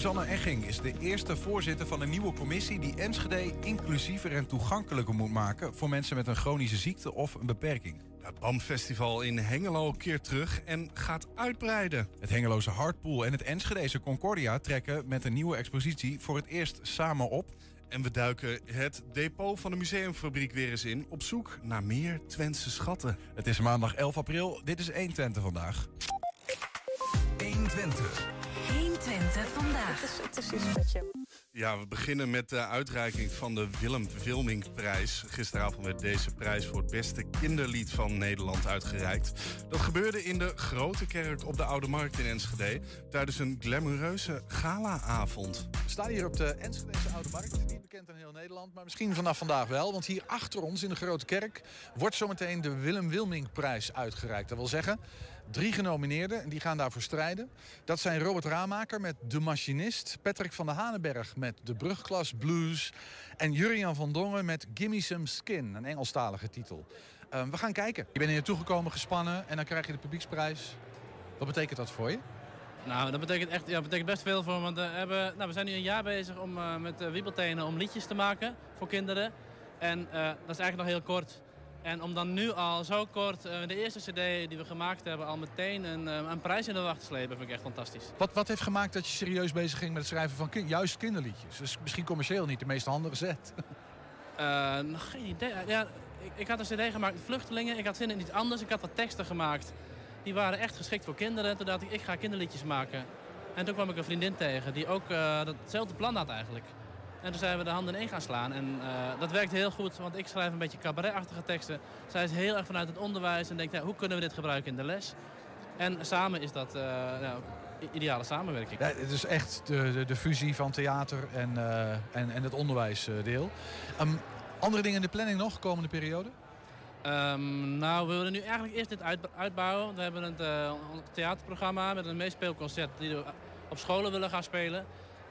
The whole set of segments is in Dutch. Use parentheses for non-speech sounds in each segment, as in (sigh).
Susanne Egging is de eerste voorzitter van een nieuwe commissie die Enschede inclusiever en toegankelijker moet maken voor mensen met een chronische ziekte of een beperking. Het BAM-festival in Hengelo keert terug en gaat uitbreiden. Het Hengeloze Hartpool en het Enschedeze Concordia trekken met een nieuwe expositie voor het eerst samen op. En we duiken het depot van de museumfabriek weer eens in op zoek naar meer Twentse schatten. Het is maandag 11 april. Dit is 1 Twente vandaag. 120. 120 vandaag. Het is iets met je. Ja, we beginnen met de uitreiking van de Willem Wilmingprijs. Gisteravond werd deze prijs voor het beste kinderlied van Nederland uitgereikt. Dat gebeurde in de Grote Kerk op de Oude Markt in Enschede... tijdens een glamoureuze galaavond. We staan hier op de Enschedeze Oude Markt. Niet bekend in heel Nederland, maar misschien vanaf vandaag wel. Want hier achter ons in de Grote Kerk wordt zometeen de Willem Wilmingprijs uitgereikt. Dat wil zeggen, drie genomineerden en die gaan daarvoor strijden. Dat zijn Robert Raamaker met De Machinist, Patrick van der Hanenberg met De Brugklas Blues en Jurian van Dongen met Gimme Some Skin, een Engelstalige titel. Ehm, we gaan kijken. Je bent hier naartoe gekomen, gespannen en dan krijg je de publieksprijs. Wat betekent dat voor je? Nou, dat betekent echt ja, betekent best veel voor me. Want eh, we, hebben, nou, we zijn nu een jaar bezig om, eh, met uh, wiebeltenen om liedjes te maken voor kinderen. En eh, dat is eigenlijk nog heel kort. En om dan nu al zo kort eh, de eerste cd die we gemaakt hebben... al meteen een, eh, een prijs in de wacht te slepen, vind ik echt fantastisch. Wat, wat heeft gemaakt dat je serieus bezig ging met het schrijven van juist kinderliedjes? Dus misschien commercieel niet de meest handige zet. (laughs) Eh, nog geen idee. Ja, ik, ik had een cd gemaakt, Vluchtelingen. Ik had zin in iets anders. Ik had wat teksten gemaakt. Die waren echt geschikt voor kinderen. Toen dacht ik, ik ga kinderliedjes maken. En toen kwam ik een vriendin tegen die ook eh, datzelfde plan had eigenlijk. En toen zijn we de handen in gaan slaan. En eh, dat werkt heel goed, want ik schrijf een beetje cabaretachtige teksten. Zij is heel erg vanuit het onderwijs en denkt, ja, hoe kunnen we dit gebruiken in de les? En samen is dat ja, i- ideale samenwerking. Ja, het is echt de, de, de fusie van theater en, eh, en, en het onderwijsdeel. Ehm, andere dingen in de planning nog, komende periode? Ehm, nou, we willen nu eigenlijk eerst dit uit- uitbouwen. We hebben het een theaterprogramma met een meespeelconcert die we op scholen willen gaan spelen.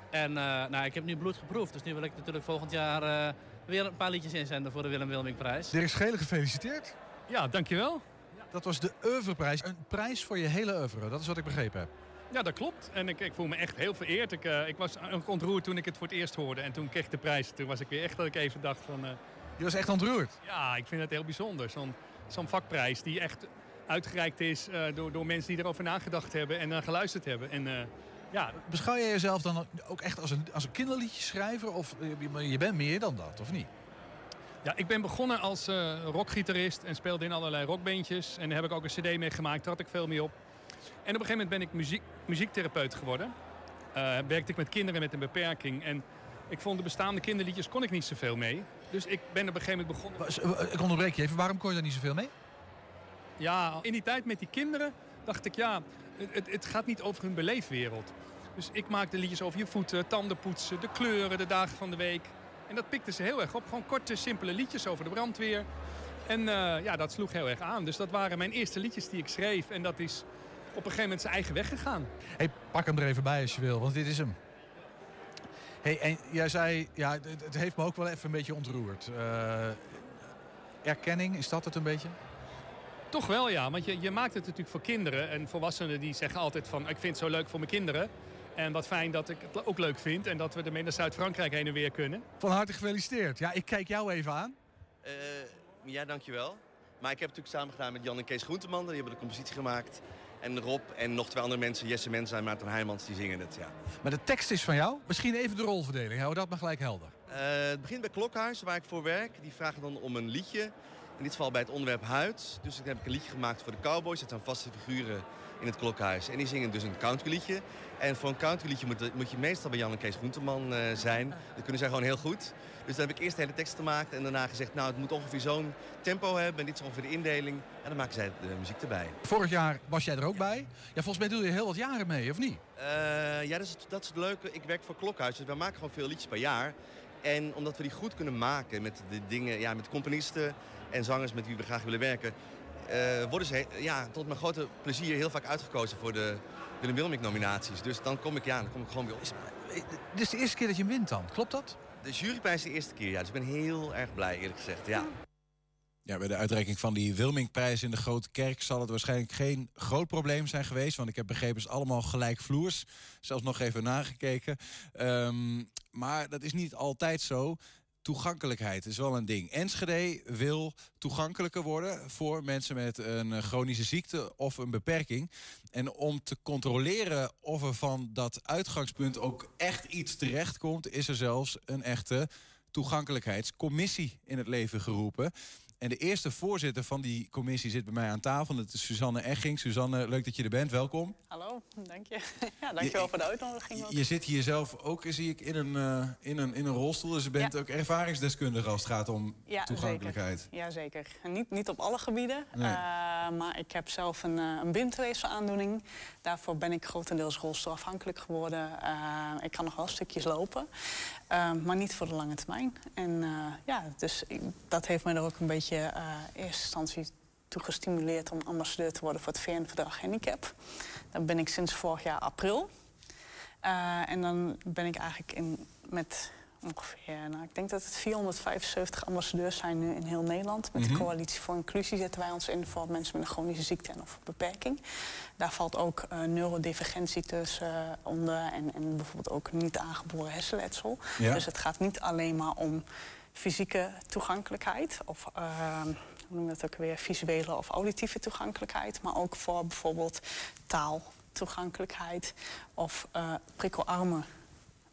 En eh, nou, ik heb nu bloed geproefd, dus nu wil ik natuurlijk volgend jaar eh, weer een paar liedjes inzenden voor de Willem Wilmingprijs. Dirk Schelen, gefeliciteerd. Ja, dankjewel. Dat was de Oeuvreprijs. Een prijs voor je hele oeuvre, dat is wat ik begrepen heb. Ja, dat klopt. En ik, ik voel me echt heel vereerd. Ik, eh, ik was ontroerd toen ik het voor het eerst hoorde. En toen kreeg ik de prijs. Toen was ik weer echt dat ik even dacht van... eh, Je was echt ontroerd. ja, ik vind het heel bijzonder. Zo'n zo'n vakprijs die echt uitgereikt is eh, door, door mensen die erover nagedacht hebben en naar geluisterd hebben. En eh, ja, Beschouw jij jezelf dan ook echt als een, als een kinderliedjeschrijver? Of eh, je, je bent meer dan dat, of niet? Ja, ik ben begonnen als eh, rockgitarist en speelde in allerlei rockbandjes. En daar heb ik ook een cd mee gemaakt, daar had ik veel mee op. En op een gegeven moment ben ik muziek, muziektherapeut geworden. Eh, werkte ik met kinderen met een beperking. En ik vond de bestaande kinderliedjes kon ik niet zoveel mee. Dus ik ben op een gegeven moment begonnen... Ik onderbreek je even, waarom kon je daar niet zoveel mee? Ja, in die tijd met die kinderen dacht ik, ja, het, het, gaat niet over hun beleefwereld. Dus ik maakte liedjes over je voeten, tanden poetsen, de kleuren, de dagen van de week. En dat pikte ze heel erg op. Gewoon korte, simpele liedjes over de brandweer. En eh, ja, dat sloeg heel erg aan. Dus dat waren mijn eerste liedjes die ik schreef. En dat is op een gegeven moment zijn eigen weg gegaan. hey, pak hem er even bij als je wil, want dit is hem. hey, en jij zei, ja, het, het heeft me ook wel even een beetje ontroerd. Eh, erkenning, is dat het een beetje? Toch wel, ja. Want je, je maakt het natuurlijk voor kinderen. En volwassenen die zeggen altijd van... ik vind het zo leuk voor mijn kinderen. En wat fijn dat ik het ook leuk vind. En dat we ermee naar Zuid-Frankrijk heen en weer kunnen. Van harte gefeliciteerd. Ja, ik kijk jou even aan. Eh, ja, dankjewel. Maar ik heb het natuurlijk samen gedaan met Jan en Kees Groenteman. Die hebben de compositie gemaakt. En Rob en nog twee andere mensen. Jesse Mensa en Maarten Heijmans, die zingen het, ja. Maar de tekst is van jou. Misschien even de rolverdeling. Hou dat maar gelijk helder. Eh, het begint bij Klokhuis, waar ik voor werk. Die vragen dan om een liedje. In dit geval bij het onderwerp huid. Dus dan heb ik een liedje gemaakt voor de cowboys. Dat zijn vaste figuren in het Klokhuis. En die zingen dus een countryliedje. En voor een countryliedje moet, moet je meestal bij Jan en Kees Groenteman eh, zijn. Dat kunnen zij gewoon heel goed. Dus dan heb ik eerst de hele tekst gemaakt. En daarna gezegd, nou het moet ongeveer zo'n tempo hebben. En dit is ongeveer de indeling. En dan maken zij de muziek erbij. Vorig jaar was jij er ook bij. Ja, volgens mij doe je heel wat jaren mee, of niet? Eh, ja, dat is, dat is het leuke. Ik werk voor Klokhuis, dus wij maken gewoon veel liedjes per jaar. En omdat we die goed kunnen maken met de dingen, ja, met componisten en zangers met wie we graag willen werken, eh, worden ze ja, tot mijn grote plezier heel vaak uitgekozen voor de Willem Wilming nominaties. Dus dan kom ik, ja, dan kom ik gewoon weer op. Dit is de eerste keer dat je hem wint dan, klopt dat? De juryprijs is de eerste keer, ja. Dus ik ben heel erg blij, eerlijk gezegd, ja. Ja, bij de uitreiking van die Wilmingprijs in de Grote Kerk zal het waarschijnlijk geen groot probleem zijn geweest. Want ik heb begrepen, het is allemaal gelijkvloers. Zelfs nog even nagekeken. Ehm, maar dat is niet altijd zo. Toegankelijkheid is wel een ding. Enschede wil toegankelijker worden voor mensen met een eh, chronische ziekte of een beperking. En om te controleren of er van dat uitgangspunt ook echt iets terechtkomt, is er zelfs een echte toegankelijkheidscommissie in het leven geroepen. En de eerste voorzitter van die commissie zit bij mij aan tafel. Dat is Suzanne Egging. Suzanne, leuk dat je er bent. Welkom. Hallo, dank je. (laughs) Ja, dankjewel voor de uitnodiging. Ook. Je zit hier zelf ook, zie ik, in een, uh, in een, in een rolstoel. Dus je bent ook ervaringsdeskundige als het gaat om ja, toegankelijkheid. Zeker. Ja, zeker. En niet, niet op alle gebieden. Nee. Uh, maar ik heb zelf een, uh, een windweefselaandoening. Daarvoor ben ik grotendeels rolstoelafhankelijk geworden. ik kan nog wel stukjes lopen. maar niet voor de lange termijn. En ja, dus ik, dat heeft me er ook een beetje uh, in eerste instantie toe gestimuleerd om ambassadeur te worden voor het VN-verdrag Handicap. Dat ben ik sinds vorig jaar april. Uh, en dan ben ik eigenlijk in, met ongeveer, nou, ik denk dat het 475 ambassadeurs zijn nu in heel Nederland. Met mm -hmm. de Coalitie voor Inclusie zetten wij ons in voor mensen met een chronische ziekte en of beperking. Daar valt ook uh, neurodivergentie tussen uh, onder en, en bijvoorbeeld ook niet aangeboren hersenletsel. Ja. Dus het gaat niet alleen maar om fysieke toegankelijkheid of uh, hoe noem je dat ook weer, visuele of auditieve toegankelijkheid, maar ook voor bijvoorbeeld taaltoegankelijkheid of uh, prikkelarme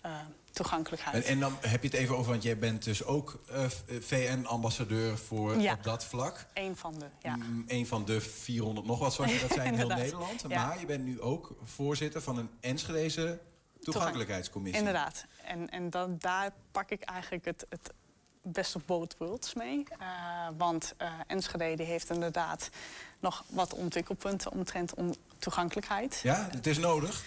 uh, toegankelijkheid. En, en, dan heb je het even over, want jij bent dus ook uh, VN-ambassadeur voor ja. op dat vlak. Eén van de, ja. Mm, Eén van de 400 nog wat, zoals je dat zei, in (laughs) heel Nederland. Ja. Maar je bent nu ook voorzitter van een Enschedeze toegankelijkheidscommissie. Inderdaad. En, en dan, daar pak ik eigenlijk het, het best of both worlds mee. Uh, want uh, Enschede heeft inderdaad nog wat ontwikkelpunten omtrent om toegankelijkheid. Ja, het is nodig.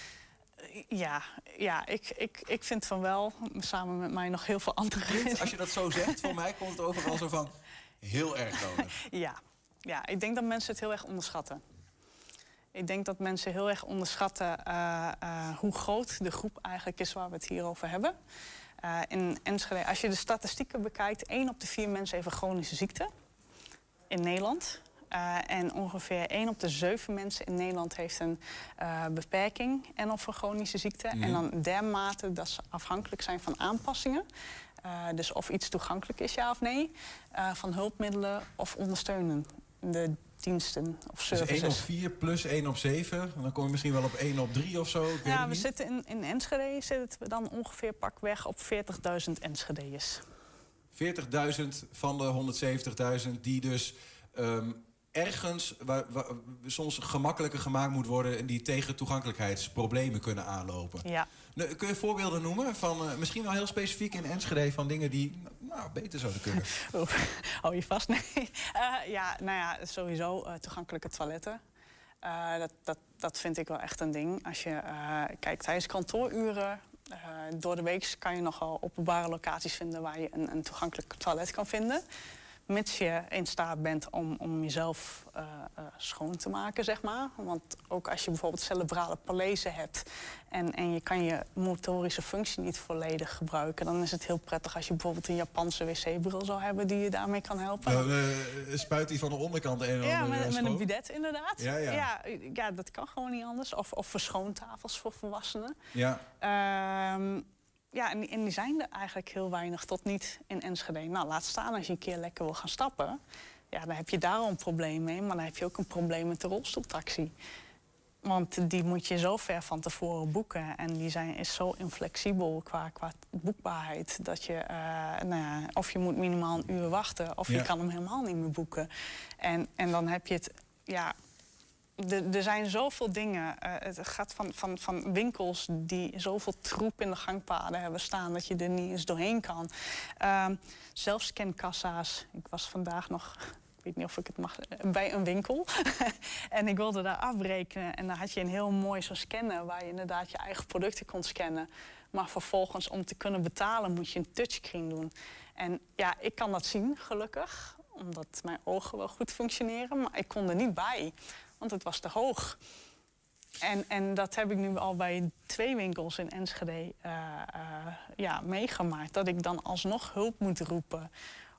Uh, ja, ja ik, ik, ik vind van wel. Samen met mij nog heel veel andere. Als je dat zo zegt, voor mij komt het overal zo van heel erg nodig. (laughs) Ja, ja, ik denk dat mensen het heel erg onderschatten. Ik denk dat mensen heel erg onderschatten hoe groot de groep eigenlijk is waar we het hier over hebben. Uh, in Enschede, als je de statistieken bekijkt, één op de vier mensen heeft een chronische ziekte in Nederland. Uh, en ongeveer 1 op de 7 mensen in Nederland heeft een uh, beperking en of een chronische ziekte. Mm. En dan dermate dat ze afhankelijk zijn van aanpassingen. Uh, dus of iets toegankelijk is, ja of nee. van hulpmiddelen of ondersteunende diensten of services. Dus 1 op 4 plus 1 op 7. Dan kom je misschien wel op 1 op 3 of zo. Ik ja, we niet. zitten in, in Enschede zitten we dan ongeveer pakweg op 40.000 Enschede'ers. 40.000 van de 170.000 die dus um, ergens waar, waar, soms gemakkelijker gemaakt moet worden... en die tegen toegankelijkheidsproblemen kunnen aanlopen. Ja. Nou, kun je voorbeelden noemen van uh, misschien wel heel specifiek in Enschede... van dingen die nou, beter zouden kunnen? (laughs) Oeh, hou je vast? Nee. Uh, (laughs) ja, nou ja, sowieso uh, toegankelijke toiletten. Dat, dat, dat vind ik wel echt een ding. Als je kijkt tijdens kantooruren... door de week kan je nogal openbare locaties vinden... waar je een, een toegankelijk toilet kan vinden mits je in staat bent om, om jezelf uh, uh, schoon te maken, zeg maar. Want ook als je bijvoorbeeld cerebrale parese hebt... En, en je kan je motorische functie niet volledig gebruiken... dan is het heel prettig als je bijvoorbeeld een Japanse wc-bril zou hebben... die je daarmee kan helpen. Nou, uh, spuit die van de onderkant een Ja, met, met, een bidet inderdaad. Ja, ja. ja, ja, dat kan gewoon niet anders. Of, of verschoontafels voor volwassenen. Ja. Ehm, ja, en die, en die zijn er eigenlijk heel weinig tot niet in Enschede. Nou, laat staan als je een keer lekker wil gaan stappen. Ja, dan heb je daar al een probleem mee. Maar dan heb je ook een probleem met de rolstoeltaxi. Want die moet je zo ver van tevoren boeken. En die zijn, is zo inflexibel qua, qua boekbaarheid. Dat je, uh, nou ja, of je moet minimaal een uur wachten... of ja. je kan hem helemaal niet meer boeken. En, en dan heb je het... Ja, er zijn zoveel dingen. Uh, het gaat van, van, van winkels die zoveel troep in de gangpaden hebben staan... dat je er niet eens doorheen kan. Uh, zelfscankassa's. Ik was vandaag nog... Ik weet niet of ik het mag... Bij een winkel. (laughs) en ik wilde daar afrekenen. En dan had je een heel mooi zo'n scanner... waar je inderdaad je eigen producten kon scannen. Maar vervolgens, om te kunnen betalen, moet je een touchscreen doen. En ja, ik kan dat zien, gelukkig. Omdat mijn ogen wel goed functioneren. Maar ik kon er niet bij want het was te hoog. En, en dat heb ik nu al bij twee winkels in Enschede uh, uh, ja, meegemaakt. Dat ik dan alsnog hulp moet roepen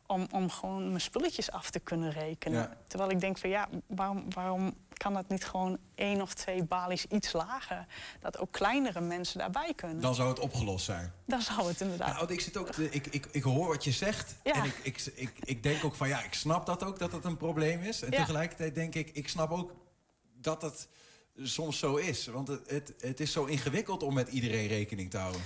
om, om gewoon mijn spulletjes af te kunnen rekenen. Ja. Terwijl ik denk van ja, waarom, waarom kan dat niet gewoon één of twee balies iets lager? Dat ook kleinere mensen daarbij kunnen. Dan zou het opgelost zijn. Dan zou het inderdaad. Nou, ik, zit ook te- ik, ik, ik hoor wat je zegt. Ja. En ik, ik, ik, ik denk ook van ja, ik snap dat ook dat het een probleem is. En Ja. tegelijkertijd denk ik, ik snap ook dat het soms zo is. Want het, het, is zo ingewikkeld om met iedereen rekening te houden.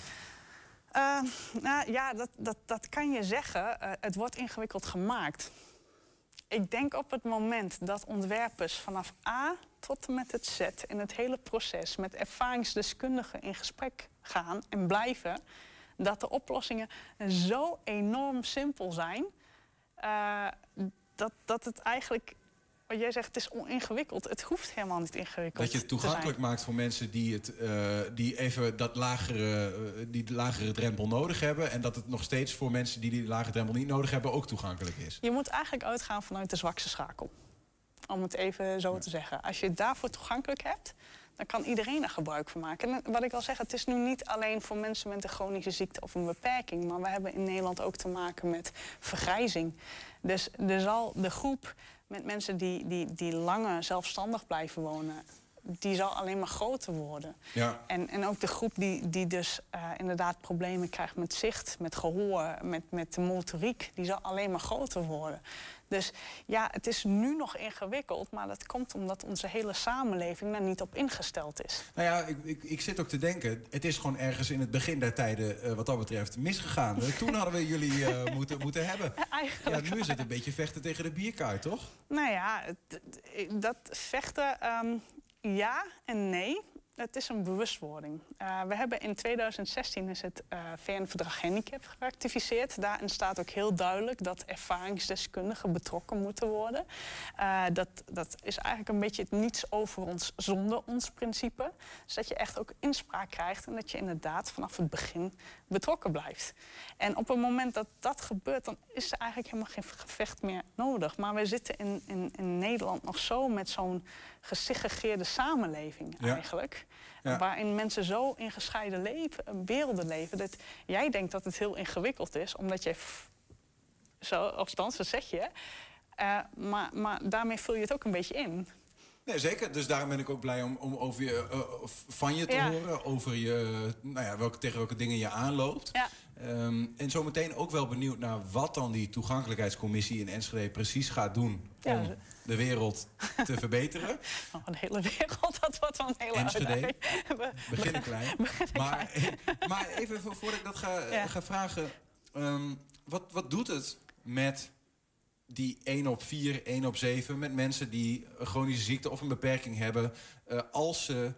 Eh, nou ja, dat, dat, dat kan je zeggen. Eh, het wordt ingewikkeld gemaakt. Ik denk op het moment dat ontwerpers vanaf A tot en met het Z in het hele proces met ervaringsdeskundigen in gesprek gaan en blijven, dat de oplossingen zo enorm simpel zijn, eh, dat, dat het eigenlijk, wat jij zegt, het is oningewikkeld. Het hoeft helemaal niet ingewikkeld Dat je het toegankelijk maakt voor mensen die, het, eh, die even dat lagere, eh, die de lagere drempel nodig hebben. En dat het nog steeds voor mensen die die lage drempel niet nodig hebben ook toegankelijk is. Je moet eigenlijk uitgaan vanuit de zwakste schakel. Om het even zo te zeggen. Als je het daarvoor toegankelijk hebt, dan kan iedereen er gebruik van maken. En wat ik al zeg, het is nu niet alleen voor mensen met een chronische ziekte of een beperking. Maar we hebben in Nederland ook te maken met vergrijzing. Dus er zal de groep met mensen die, die, die langer zelfstandig blijven wonen, die zal alleen maar groter worden. Ja. En, en ook de groep die, die dus eh, inderdaad problemen krijgt met zicht, met gehoor, met, met de motoriek, die zal alleen maar groter worden. Dus ja, het is nu nog ingewikkeld, maar dat komt omdat onze hele samenleving daar niet op ingesteld is. Nou ja, ik, ik, ik zit ook te denken, het is gewoon ergens in het begin der tijden eh, wat dat betreft misgegaan. Eh, Toen hadden we jullie eh, (laughs) moeten, moeten hebben. Ja, Eigenlijk nu is het een beetje vechten tegen de bierkaart, toch? Nou ja, dat vechten, ehm, ja en nee. Het is een bewustwording. Eh, we hebben in 2016 is het eh, VN-verdrag handicap geratificeerd. Daarin staat ook heel duidelijk dat ervaringsdeskundigen betrokken moeten worden. Eh, dat, dat is eigenlijk een beetje het niets over ons zonder ons principe. Dus dat je echt ook inspraak krijgt en dat je inderdaad vanaf het begin betrokken blijft. En op het moment dat dat gebeurt, dan is er eigenlijk helemaal geen gevecht meer nodig. Maar we zitten in, in, in Nederland nog zo met zo'n gesegregeerde samenleving Ja. eigenlijk. Ja. Waarin mensen zo in gescheiden leven, werelden leven. Dat jij denkt dat het heel ingewikkeld is, omdat jij. Zo, althans, dat zeg je. Eh, maar, maar daarmee vul je het ook een beetje in. Nee, zeker. Dus daarom ben ik ook blij om, om over je, eh, van je te Ja. horen. Over je, nou ja, welke, tegen welke dingen je aanloopt. Ja. Ehm, en zometeen ook wel benieuwd naar wat dan die toegankelijkheidscommissie in Enschede precies gaat doen Ja, om de wereld te verbeteren. (laughs) Oh, een hele wereld, dat wordt wel een hele Enschede. (laughs) Beginnen klein. Maar, (laughs) maar even vo- voordat ik dat ga, ga vragen. ehm, wat, wat doet het met die 1 op 4, 1 op 7... met mensen die een chronische ziekte of een beperking hebben... eh, als ze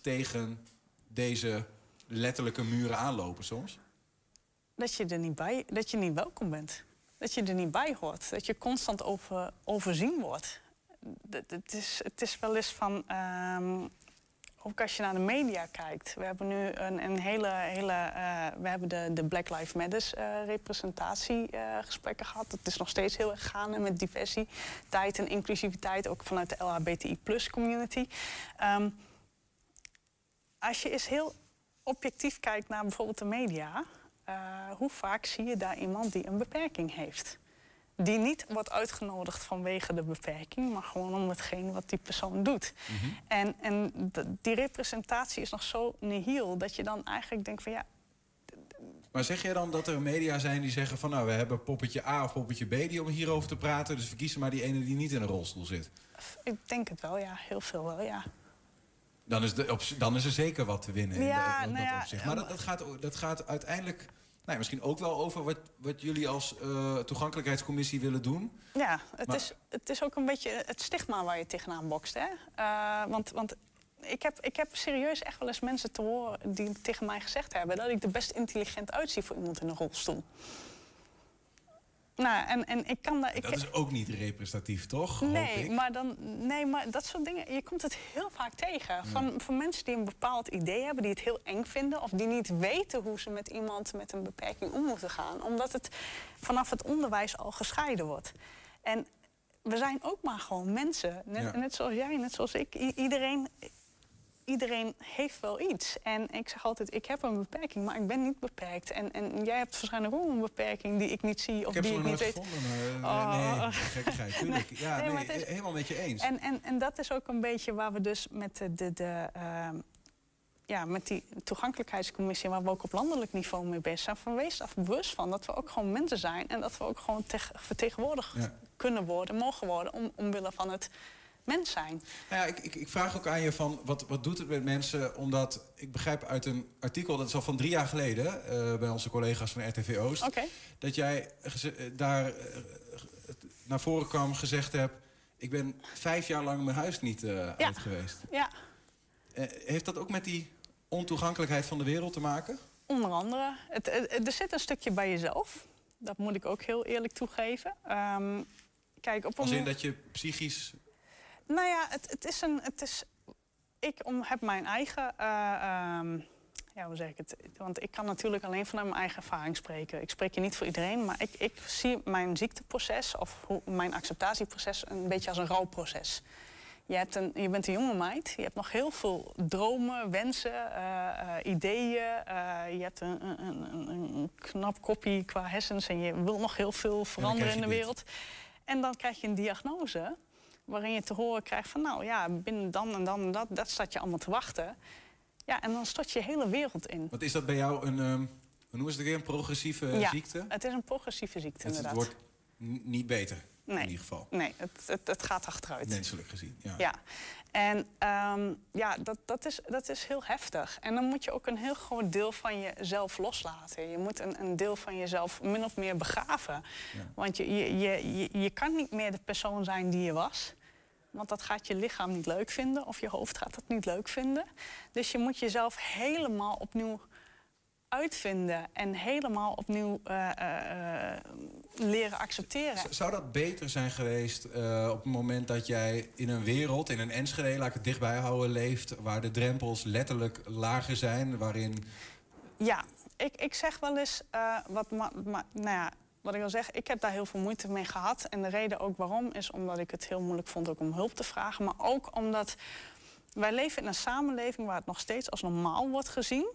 tegen deze letterlijke muren aanlopen soms? dat je er niet bij, dat je niet welkom bent. Dat je er niet bij hoort. Dat je constant over, overzien wordt. Het is, het is wel eens van. ehm, ook als je naar de media kijkt. We hebben nu een, een hele. hele eh, we hebben de, de Black Lives Matter eh, representatiegesprekken gehad. Dat is nog steeds heel erg gaande met diversiteit en inclusiviteit. Ook vanuit de LHBTI community. Ehm, als je eens heel objectief kijkt naar bijvoorbeeld de media, eh, hoe vaak zie je daar iemand die een beperking heeft? Die niet wordt uitgenodigd vanwege de beperking, maar gewoon om hetgeen wat die persoon doet. En, en d- die representatie is nog zo nihil dat je dan eigenlijk denkt van ja, Maar zeg jij dan dat er media zijn die zeggen van... nou, we hebben poppetje A of poppetje B die om hierover te praten... dus verkiezen maar die ene die niet in een rolstoel zit. ik denk het wel, ja, heel veel wel, ja. Dan is, de, dan is er zeker wat te winnen Ja, in dat, nou ja, opzicht. Maar dat, dat, gaat, dat gaat uiteindelijk nou misschien ook wel over wat, wat jullie als eh, toegankelijkheidscommissie willen doen. Ja, het, Maar- is, het is ook een beetje het stigma waar je tegenaan bokst. Hè? Eh, want want ik, heb, ik heb serieus echt wel eens mensen te horen die tegen mij gezegd hebben... dat ik er best intelligent uitzie voor iemand in een rolstoel. Nou, en, en ik kan daar... Ik, Dat is ook niet representatief, toch? Nee maar, dan, nee, maar dat soort dingen, je komt het heel vaak tegen. Van, van mensen die een bepaald idee hebben, die het heel eng vinden... of die niet weten hoe ze met iemand met een beperking om moeten gaan. Omdat het vanaf het onderwijs al gescheiden wordt. En we zijn ook maar gewoon mensen. Net, Ja. net zoals jij, net zoals ik. I- iedereen iedereen heeft wel iets. En ik zeg altijd, ik heb een beperking, maar ik ben niet beperkt. En, en jij hebt waarschijnlijk ook een beperking die ik niet zie of Ik die ik niet weet. gevonden. maar, eh, Oh. Nee, gekkigheid, (laughs) tuurlijk. ja, Nee, nee, maar het is- helemaal met je eens. En, en, en dat is ook een beetje waar we dus met de, de, de ehm, ja, met die toegankelijkheidscommissie, waar we ook op landelijk niveau mee bezig zijn, van wees daar bewust van dat we ook gewoon mensen zijn en dat we ook gewoon teg- vertegenwoordigd Ja. kunnen worden, mogen worden, om, omwille van het mens zijn. Nou ja, ik, ik, ik vraag ook aan je van, wat, wat doet het met mensen? Omdat ik begrijp uit een artikel, dat is al van drie jaar geleden... eh, bij onze collega's van RTV Oost... Oké. dat jij eh, daar eh, naar voren kwam gezegd hebt... ik ben vijf jaar lang mijn huis niet uit geweest. Ja, heeft dat ook met die ontoegankelijkheid van de wereld te maken? onder andere. Het, het- er zit een stukje bij jezelf. Dat moet ik ook heel eerlijk toegeven. Ehm, kijk, op een Als in dat je psychisch... Nou ja, het, het is een. Het is, ik om, heb mijn eigen. eh, ehm, ja, hoe zeg ik het? Want ik kan natuurlijk alleen vanuit mijn eigen ervaring spreken. Ik spreek je niet voor iedereen, maar ik, ik zie mijn ziekteproces of hoe, mijn acceptatieproces een beetje als een rouwproces. Je, hebt een, je bent een jonge meid, je hebt nog heel veel dromen, wensen, eh, eh, ideeën. je hebt een, een, een, knap kopie qua hersens en je wil nog heel veel veranderen in de dit. wereld. En dan krijg je een diagnose waarin je te horen krijgt van... nou ja, binnen dan en dan en dat, dat staat je allemaal te wachten. Ja, en dan stort je hele wereld in. Wat is dat bij jou een... ehm, hoe noemen ze het weer? Een progressieve ja, ziekte? het is een progressieve ziekte Het, het inderdaad. wordt niet beter, Nee. in ieder geval. Nee, het, het, het gaat achteruit. Menselijk gezien, ja. Ja, en ehm, ja, dat, dat, is, dat is heel heftig. En dan moet je ook een heel groot deel van jezelf loslaten. Je moet een, een deel van jezelf min of meer begraven. Want je, je, je, je, je kan niet meer de persoon zijn die je was. Want dat gaat je lichaam niet leuk vinden of je hoofd gaat dat niet leuk vinden. Dus je moet jezelf helemaal opnieuw uitvinden en helemaal opnieuw eh, eh, eh, leren accepteren. Zou dat beter zijn geweest op het moment dat jij in een wereld, in een Enschede, laat ik het dichtbij houden, leeft, waar de drempels letterlijk lager zijn, waarin... Ja, ik, ik zeg wel eens wat, ma, ma- nou ja, wat ik wil zeggen. Ik heb daar heel veel moeite mee gehad. En de reden ook waarom is omdat ik het heel moeilijk vond ook om hulp te vragen. Maar ook omdat wij leven in een samenleving waar het nog steeds als normaal wordt gezien.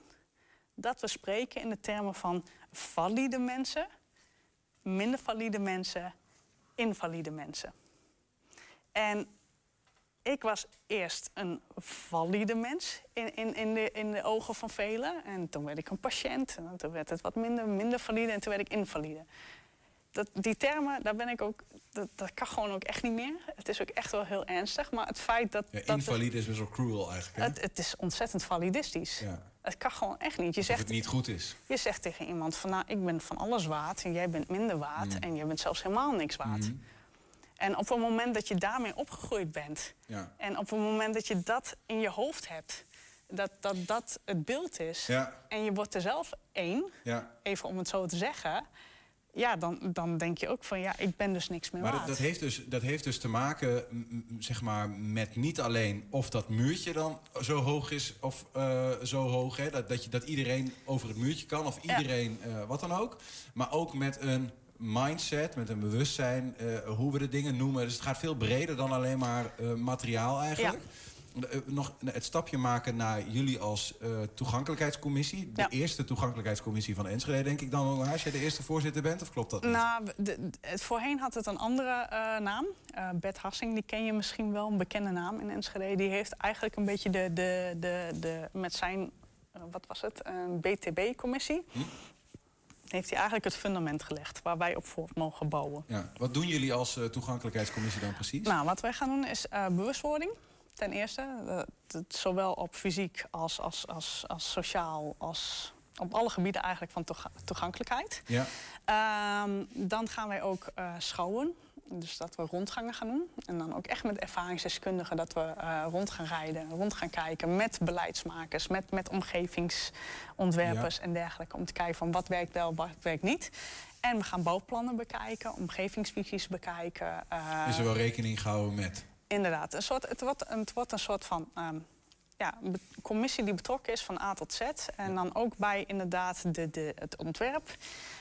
Dat we spreken in de termen van valide mensen, minder valide mensen, invalide mensen. En ik was eerst een valide mens in, in, in, de, in de ogen van velen. En toen werd ik een patiënt. En toen werd het wat minder, minder valide. En toen werd ik invalide. Dat, die termen, daar ben ik ook, dat, dat kan gewoon ook echt niet meer. Het is ook echt wel heel ernstig. Maar het feit dat. Ja, dat invalide is best wel cruel eigenlijk. Hè? het, het is ontzettend validistisch. Ja. Het kan gewoon echt niet. Je Of zegt, het niet goed is. je zegt tegen iemand van nou, ik ben van alles waard en jij bent minder waard Mm. en jij bent zelfs helemaal niks waard. Mhm. En op het moment dat je daarmee opgegroeid bent Ja. en op het moment dat je dat in je hoofd hebt, dat dat, dat het beeld is Ja, en je wordt er zelf één, ja. even om het zo te zeggen, ja, dan, dan denk je ook van ja, ik ben dus niks meer Maar dat, waard. dat, heeft dus, dat heeft dus te maken zeg maar, met niet alleen of dat muurtje dan zo hoog is of eh, zo hoog. Hè, dat, dat, je, dat iedereen over het muurtje kan of iedereen eh, wat dan ook. Maar ook met een mindset, met een bewustzijn, eh, hoe we de dingen noemen. Dus het gaat veel breder dan alleen maar eh, materiaal eigenlijk. Eh, nog het stapje maken naar jullie als toegankelijkheidscommissie. De Ja. eerste toegankelijkheidscommissie van Enschede, denk ik dan, als jij de eerste voorzitter bent, of klopt dat niet? Nou, de- de- het, voorheen had het een andere naam. Eh Bert Hassing, die ken je misschien wel, een bekende naam in Enschede. Die heeft eigenlijk een beetje de, de, de, de, met zijn, wat was het, een BTB-commissie... Hm? Heeft hij eigenlijk het fundament gelegd waar wij op voort mogen bouwen. Ja. Wat doen jullie als eh, toegankelijkheidscommissie dan precies? Nou, wat wij gaan doen is eh, bewustwording. Ten eerste, eh, zowel op fysiek als, als, als, als sociaal, als op alle gebieden eigenlijk van toega- toegankelijkheid. Ja. Ehm, dan gaan wij ook schouwen. Dus dat we rondgangen gaan doen. En dan ook echt met ervaringsdeskundigen dat we eh, rond gaan rijden, rond gaan kijken met beleidsmakers, met, met omgevingsontwerpers en dergelijke. Om te kijken van wat werkt wel, wat werkt niet. En we gaan bouwplannen bekijken, omgevingsvisies bekijken. eh, Is er wel rekening gehouden met? Inderdaad, een soort, het, wordt, het wordt een soort van ehm, ja, een commissie die betrokken is van A tot Z. En dan ook bij inderdaad de, de, het ontwerp,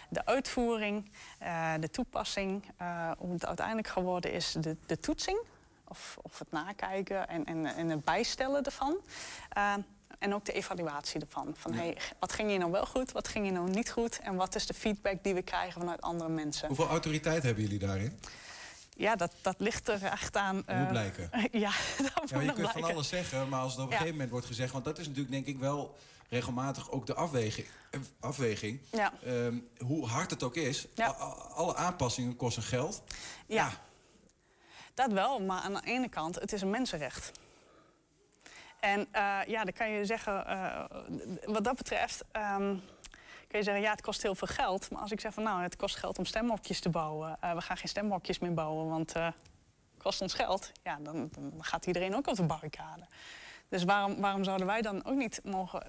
de uitvoering, eh, de toepassing. eh, hoe het uiteindelijk geworden is, de, de toetsing. of, of het nakijken en, en, en het bijstellen ervan. Uh, en ook de evaluatie ervan. Van hey, wat ging hier nou wel goed, wat ging hier nou niet goed en wat is de feedback die we krijgen vanuit andere mensen. Hoeveel autoriteit hebben jullie daarin? Ja, dat, dat ligt er echt aan. Uh, moet blijken. (laughs) ja, dat ja, je kunt van alles zeggen, maar als het op een gegeven moment wordt gezegd, want dat is natuurlijk denk ik wel regelmatig ook de afweging. Eh, afweging. Ja. Um, hoe hard het ook is, alle aanpassingen kosten geld. Ja. Dat wel, maar aan de ene kant, het is een mensenrecht. En uh, ja, dan kan je zeggen, uh, wat dat betreft, um, kun je zeggen, ja, het kost heel veel geld. Maar als ik zeg van, nou, het kost geld om stemhokjes te bouwen. Uh, we gaan geen stemhokjes meer bouwen, want het kost ons geld. Ja, dan, dan, gaat iedereen ook op de barricade. Dus waarom, waarom zouden wij dan ook niet mogen...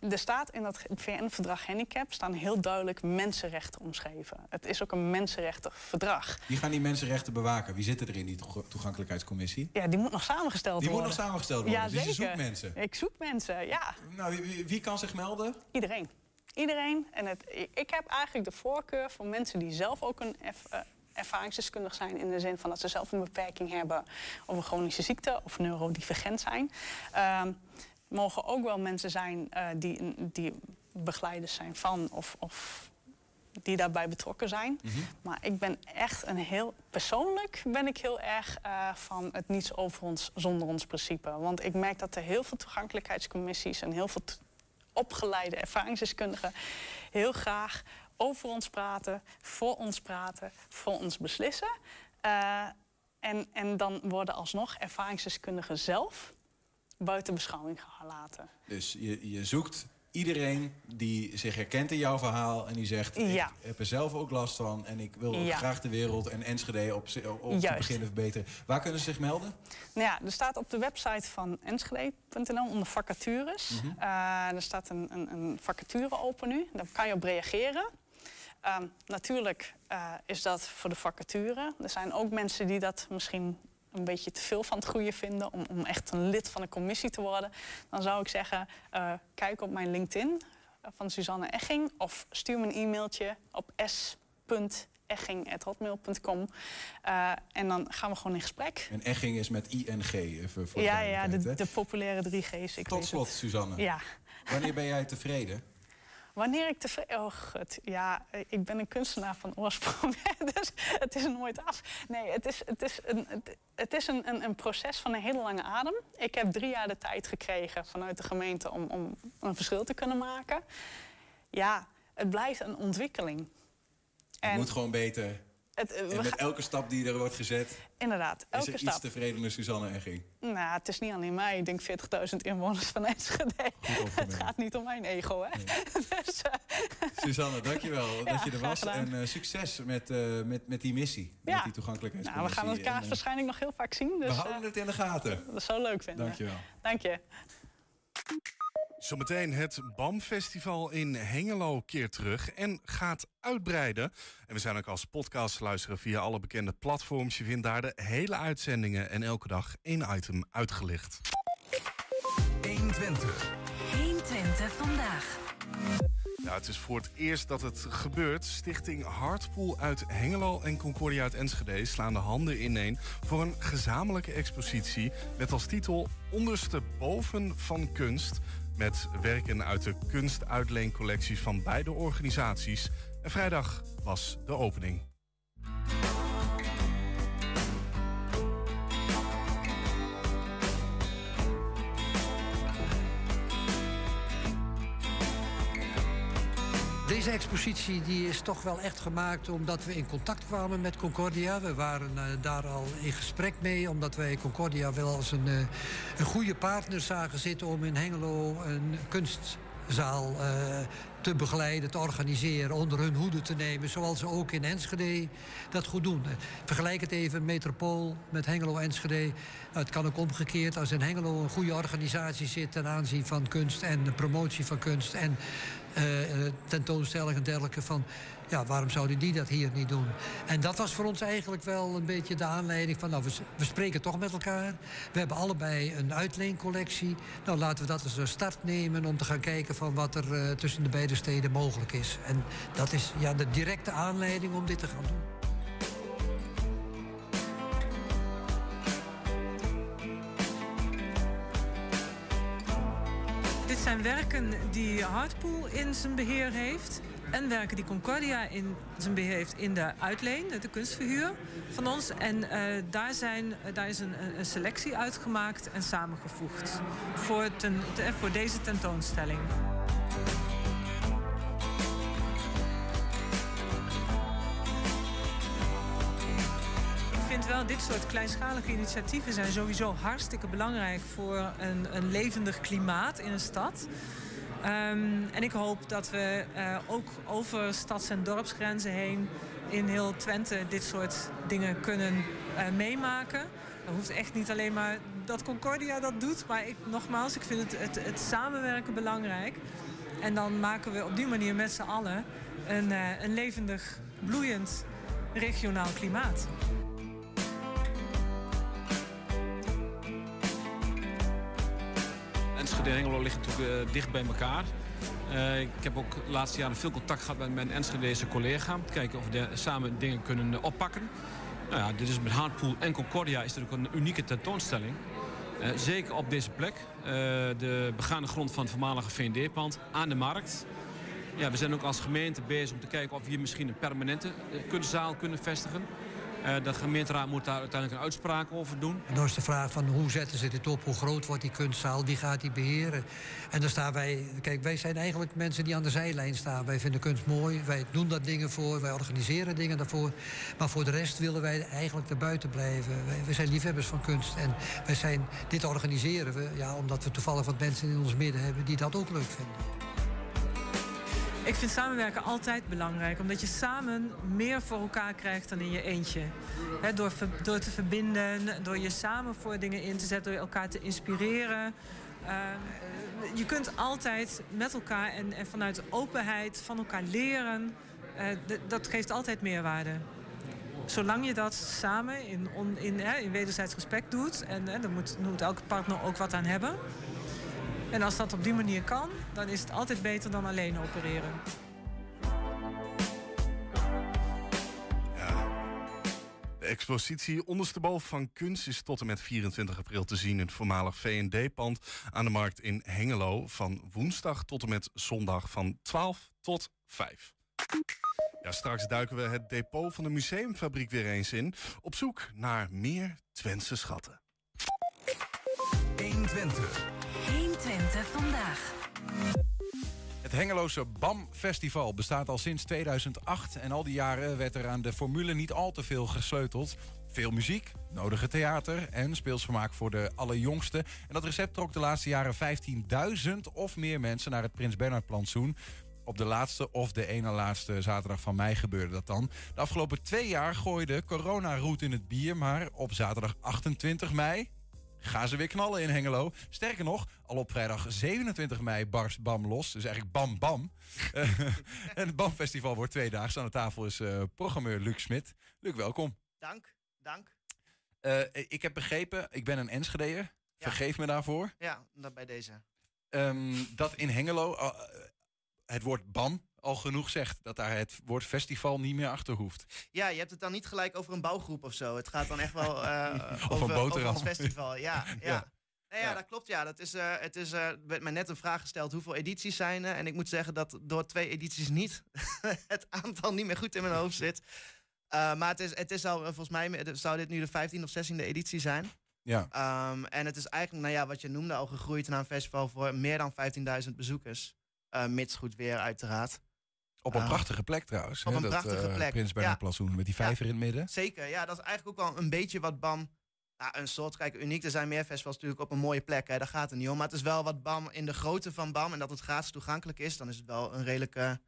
Er staat in dat VN-verdrag handicap staan heel duidelijk mensenrechten omschreven. Het is ook een mensenrechtenverdrag. Wie gaan die mensenrechten bewaken? Wie zitten er in die toegankelijkheidscommissie? Ja, die moet nog samengesteld die worden. Die moet nog samengesteld worden, ja, dus zeker. je zoekt mensen? Ik zoek mensen, ja. Nou, wie, wie kan zich melden? Iedereen. Iedereen. En het, ik heb eigenlijk de voorkeur voor mensen die zelf ook een F, uh, ervaringsdeskundig zijn in de zin van dat ze zelf een beperking hebben of een chronische ziekte of neurodivergent zijn. Uh, mogen ook wel mensen zijn uh, die, die begeleiders zijn van of, of die daarbij betrokken zijn. Mhm. Maar ik ben echt een heel persoonlijk ben ik heel erg uh, van het niets over ons zonder ons principe. Want ik merk dat er heel veel toegankelijkheidscommissies en heel veel opgeleide ervaringsdeskundigen heel graag over ons praten, voor ons praten, voor ons beslissen. Uh, en, en dan worden alsnog ervaringsdeskundigen zelf buiten beschouwing gelaten. Dus je, je zoekt iedereen die zich herkent in jouw verhaal en die zegt: Ja. Ik heb er zelf ook last van en ik wil Ja. graag de wereld en Enschede op, op te beginnen verbeteren. Waar kunnen ze zich melden? Nou ja, er staat op de website van enschede.nl onder vacatures. Mhm. Eh, er staat een, een, een vacature open nu. Daar kan je op reageren. Ehm, natuurlijk eh, is dat voor de vacature. Er zijn ook mensen die dat misschien een beetje te veel van het goede vinden... om, om echt een lid van een commissie te worden. Dan zou ik zeggen, eh, kijk op mijn LinkedIn eh, van Suzanne Egging... of stuur me een e-mailtje op s.egging.hotmail.com. Eh, en dan gaan we gewoon in gesprek. En Egging is met ING, even voor de Ja, ja, duidelijkheid, de, de populaire 3G's. Ik Tot weet slot, het. Suzanne. Ja. Wanneer ben jij tevreden? Wanneer ik tevreden... Oh, gut. Ja, ik ben een kunstenaar van oorsprong. (laughs) dus het is nooit af. Nee, het is, het is, een, het, het is een, een, een proces van een hele lange adem. Ik heb drie jaar de tijd gekregen vanuit de gemeente... om, om een verschil te kunnen maken. Ja, het blijft een ontwikkeling. Het moet gewoon beter. Het, eh, En met gaan- elke stap die er wordt gezet, inderdaad, is elke er stap. iets tevredener Suzanne Egging. Nou, het is niet alleen mij. Ik denk 40.000 inwoners van (laughs) Enschede. Het gaat niet om mijn ego, hè? (laughs) dus, eh, Suzanne, dankjewel (laughs) Ja, dat je er was. En eh, succes met, met, met die missie, Ja. met die toegankelijkheidscommissie. nou, we gaan elkaar En, waarschijnlijk nog heel vaak zien. Dus, we houden het in de gaten. dat zou leuk vinden. Dankjewel. Dank je. Zometeen het BAM-festival in Hengelo keert terug en gaat uitbreiden. En we zijn ook als podcast te luisteren via alle bekende platforms. Je vindt daar de hele uitzendingen en elke dag één item uitgelicht. 120. 120 vandaag. Ja, het is voor het eerst dat het gebeurt. Stichting Hartpool uit Hengelo en Concordia uit Enschede slaan de handen ineen voor een gezamenlijke expositie met als titel Ondersteboven van kunst. Met werken uit de kunstuitleencollecties van beide organisaties. En vrijdag was de opening. Deze expositie die is toch wel echt gemaakt omdat we in contact kwamen met Concordia. We waren eh, daar al in gesprek mee, omdat wij Concordia wel als een, eh, een goede partner zagen zitten om in Hengelo een kunstzaal eh, te begeleiden, te organiseren, onder hun hoede te nemen, zoals ze ook in Enschede dat goed doen. Vergelijk het even metropool met Hengelo Enschede. Nou, het kan ook omgekeerd als in Hengelo een goede organisatie zit ten aanzien van kunst en de promotie van kunst en tentoonstellingen en dergelijke van... ja, waarom zouden die dat hier niet doen? En dat was voor ons eigenlijk wel een beetje de aanleiding van... nou, we, spreken toch met elkaar. We hebben allebei een uitleencollectie. Nou, laten we dat als een start nemen om te gaan kijken... van wat er eh, tussen de beide steden mogelijk is. En dat is ja, de directe aanleiding om dit te gaan doen. Zijn werken die Hardpool in zijn beheer heeft. En werken die Concordia in zijn beheer heeft in de uitleen, de kunstverhuur van ons. En uh, daar, zijn, daar is een, een, selectie uitgemaakt en samengevoegd voor, ten, te, voor deze tentoonstelling. Wel, dit soort kleinschalige initiatieven zijn sowieso hartstikke belangrijk voor een, een levendig klimaat in een stad. Um, en ik hoop dat we uh, ook over stads- en dorpsgrenzen heen in heel Twente dit soort dingen kunnen uh, meemaken. Dat hoeft echt niet alleen maar dat Concordia dat doet, maar ik, nogmaals, ik vind het, het, het samenwerken belangrijk. En dan maken we op die manier met z'n allen een, uh, een levendig, bloeiend regionaal klimaat. Enschede en Hengelo liggen natuurlijk uh, dicht bij elkaar. Uh, ik heb ook de laatste jaren veel contact gehad met mijn Enschedese collega... om te kijken of we samen dingen kunnen uh, oppakken. Nou dit is met Hardpool en Concordia is natuurlijk een unieke tentoonstelling. zeker op deze plek. de begane grond van het voormalige VND-pand aan de markt. Ja, we zijn ook als gemeente bezig om te kijken of we hier misschien een permanente kunstzaal kunnen vestigen. Uh, de gemeenteraad moet daar uiteindelijk een uitspraak over doen. En dan is de vraag van hoe zetten ze dit op? Hoe groot wordt die kunstzaal? Wie gaat die beheren? En dan staan wij... Kijk, wij zijn eigenlijk mensen die aan de zijlijn staan. Wij vinden kunst mooi. Wij doen daar dingen voor. Wij organiseren dingen daarvoor. Maar voor de rest willen wij eigenlijk erbuiten blijven. Wij, wij zijn liefhebbers van kunst. En wij zijn, dit organiseren we ja, omdat we toevallig wat mensen in ons midden hebben... die dat ook leuk vinden. Ik vind samenwerken altijd belangrijk, omdat je samen meer voor elkaar krijgt dan in je eentje. door, door te verbinden, door je samen voor dingen in te zetten, door elkaar te inspireren. Uh, je kunt altijd met elkaar en, en, vanuit openheid van elkaar leren. Uh, dat geeft altijd meerwaarde. Zolang je dat samen in, in, in wederzijds respect doet, en daar moet, moet elke partner ook wat aan hebben. En als dat op die manier kan, dan is het altijd beter dan alleen opereren. Ja. De expositie Ondersteboven van Kunst is tot en met 24 april te zien in het voormalig V&D-pand aan de markt in Hengelo van woensdag tot en met zondag van 12 tot 5. Ja, straks duiken we het depot van de museumfabriek weer eens in op zoek naar meer Twentse schatten. 120. 120 vandaag. Het Hengeloze BAM Festival bestaat al sinds 2008 en al die jaren werd er aan de formule niet al te veel gesleuteld. Veel muziek, nodige theater en speelsvermaak voor de allerjongsten. En dat recept trok de laatste jaren 15.000 of meer mensen naar het Prins Bernhard plantsoen. Op de laatste of de ene laatste zaterdag van mei gebeurde dat dan. De afgelopen twee jaar gooide corona roet in het bier, maar op zaterdag 28 mei gaan ze weer knallen in Hengelo. Sterker nog, al op vrijdag 27 mei barst BAM los. Dus eigenlijk BAM BAM. (laughs) Eh, en het BAM Festival wordt twee dagen. Aan de tafel is uh, programmeur Luc Smit. Luc, welkom. Dank, dank. Uh, ik heb begrepen, ik ben een Enschedeer. Vergeef me daarvoor. Ja, dat bij deze. Um, dat in Hengelo het woord BAM al genoeg zegt. Dat daar het woord festival niet meer achter hoeft. Ja, je hebt het dan niet gelijk over een bouwgroep of zo. Het gaat dan echt wel uh, (laughs) of over, een over het festival. Ja, (laughs) ja. ja. Nou ja, dat klopt. Ja. Dat is, uh, het is, uh, werd mij net een vraag gesteld hoeveel edities zijn er. En ik moet zeggen dat door twee edities niet (laughs) het aantal niet meer goed in mijn hoofd zit. Uh, maar het is, het is al, volgens mij zou dit nu de 15e of 16e editie zijn. Ja. Um, en het is eigenlijk, nou ja, wat je noemde, al gegroeid naar een festival voor meer dan 15.000 bezoekers. mits goed weer, uiteraard. Op een ah. prachtige plek trouwens. Op een prachtige uh, plek. Prins Bernhard ja. met die vijver in het midden. Zeker, ja, dat is eigenlijk ook wel een beetje wat BAM. Ja, een soort, kijk, uniek. Er zijn meer festivals natuurlijk op een mooie plek. Hè, daar gaat het niet om. Maar het is wel wat BAM in de grootte van BAM. En dat het gratis toegankelijk is. Dan is het wel een redelijk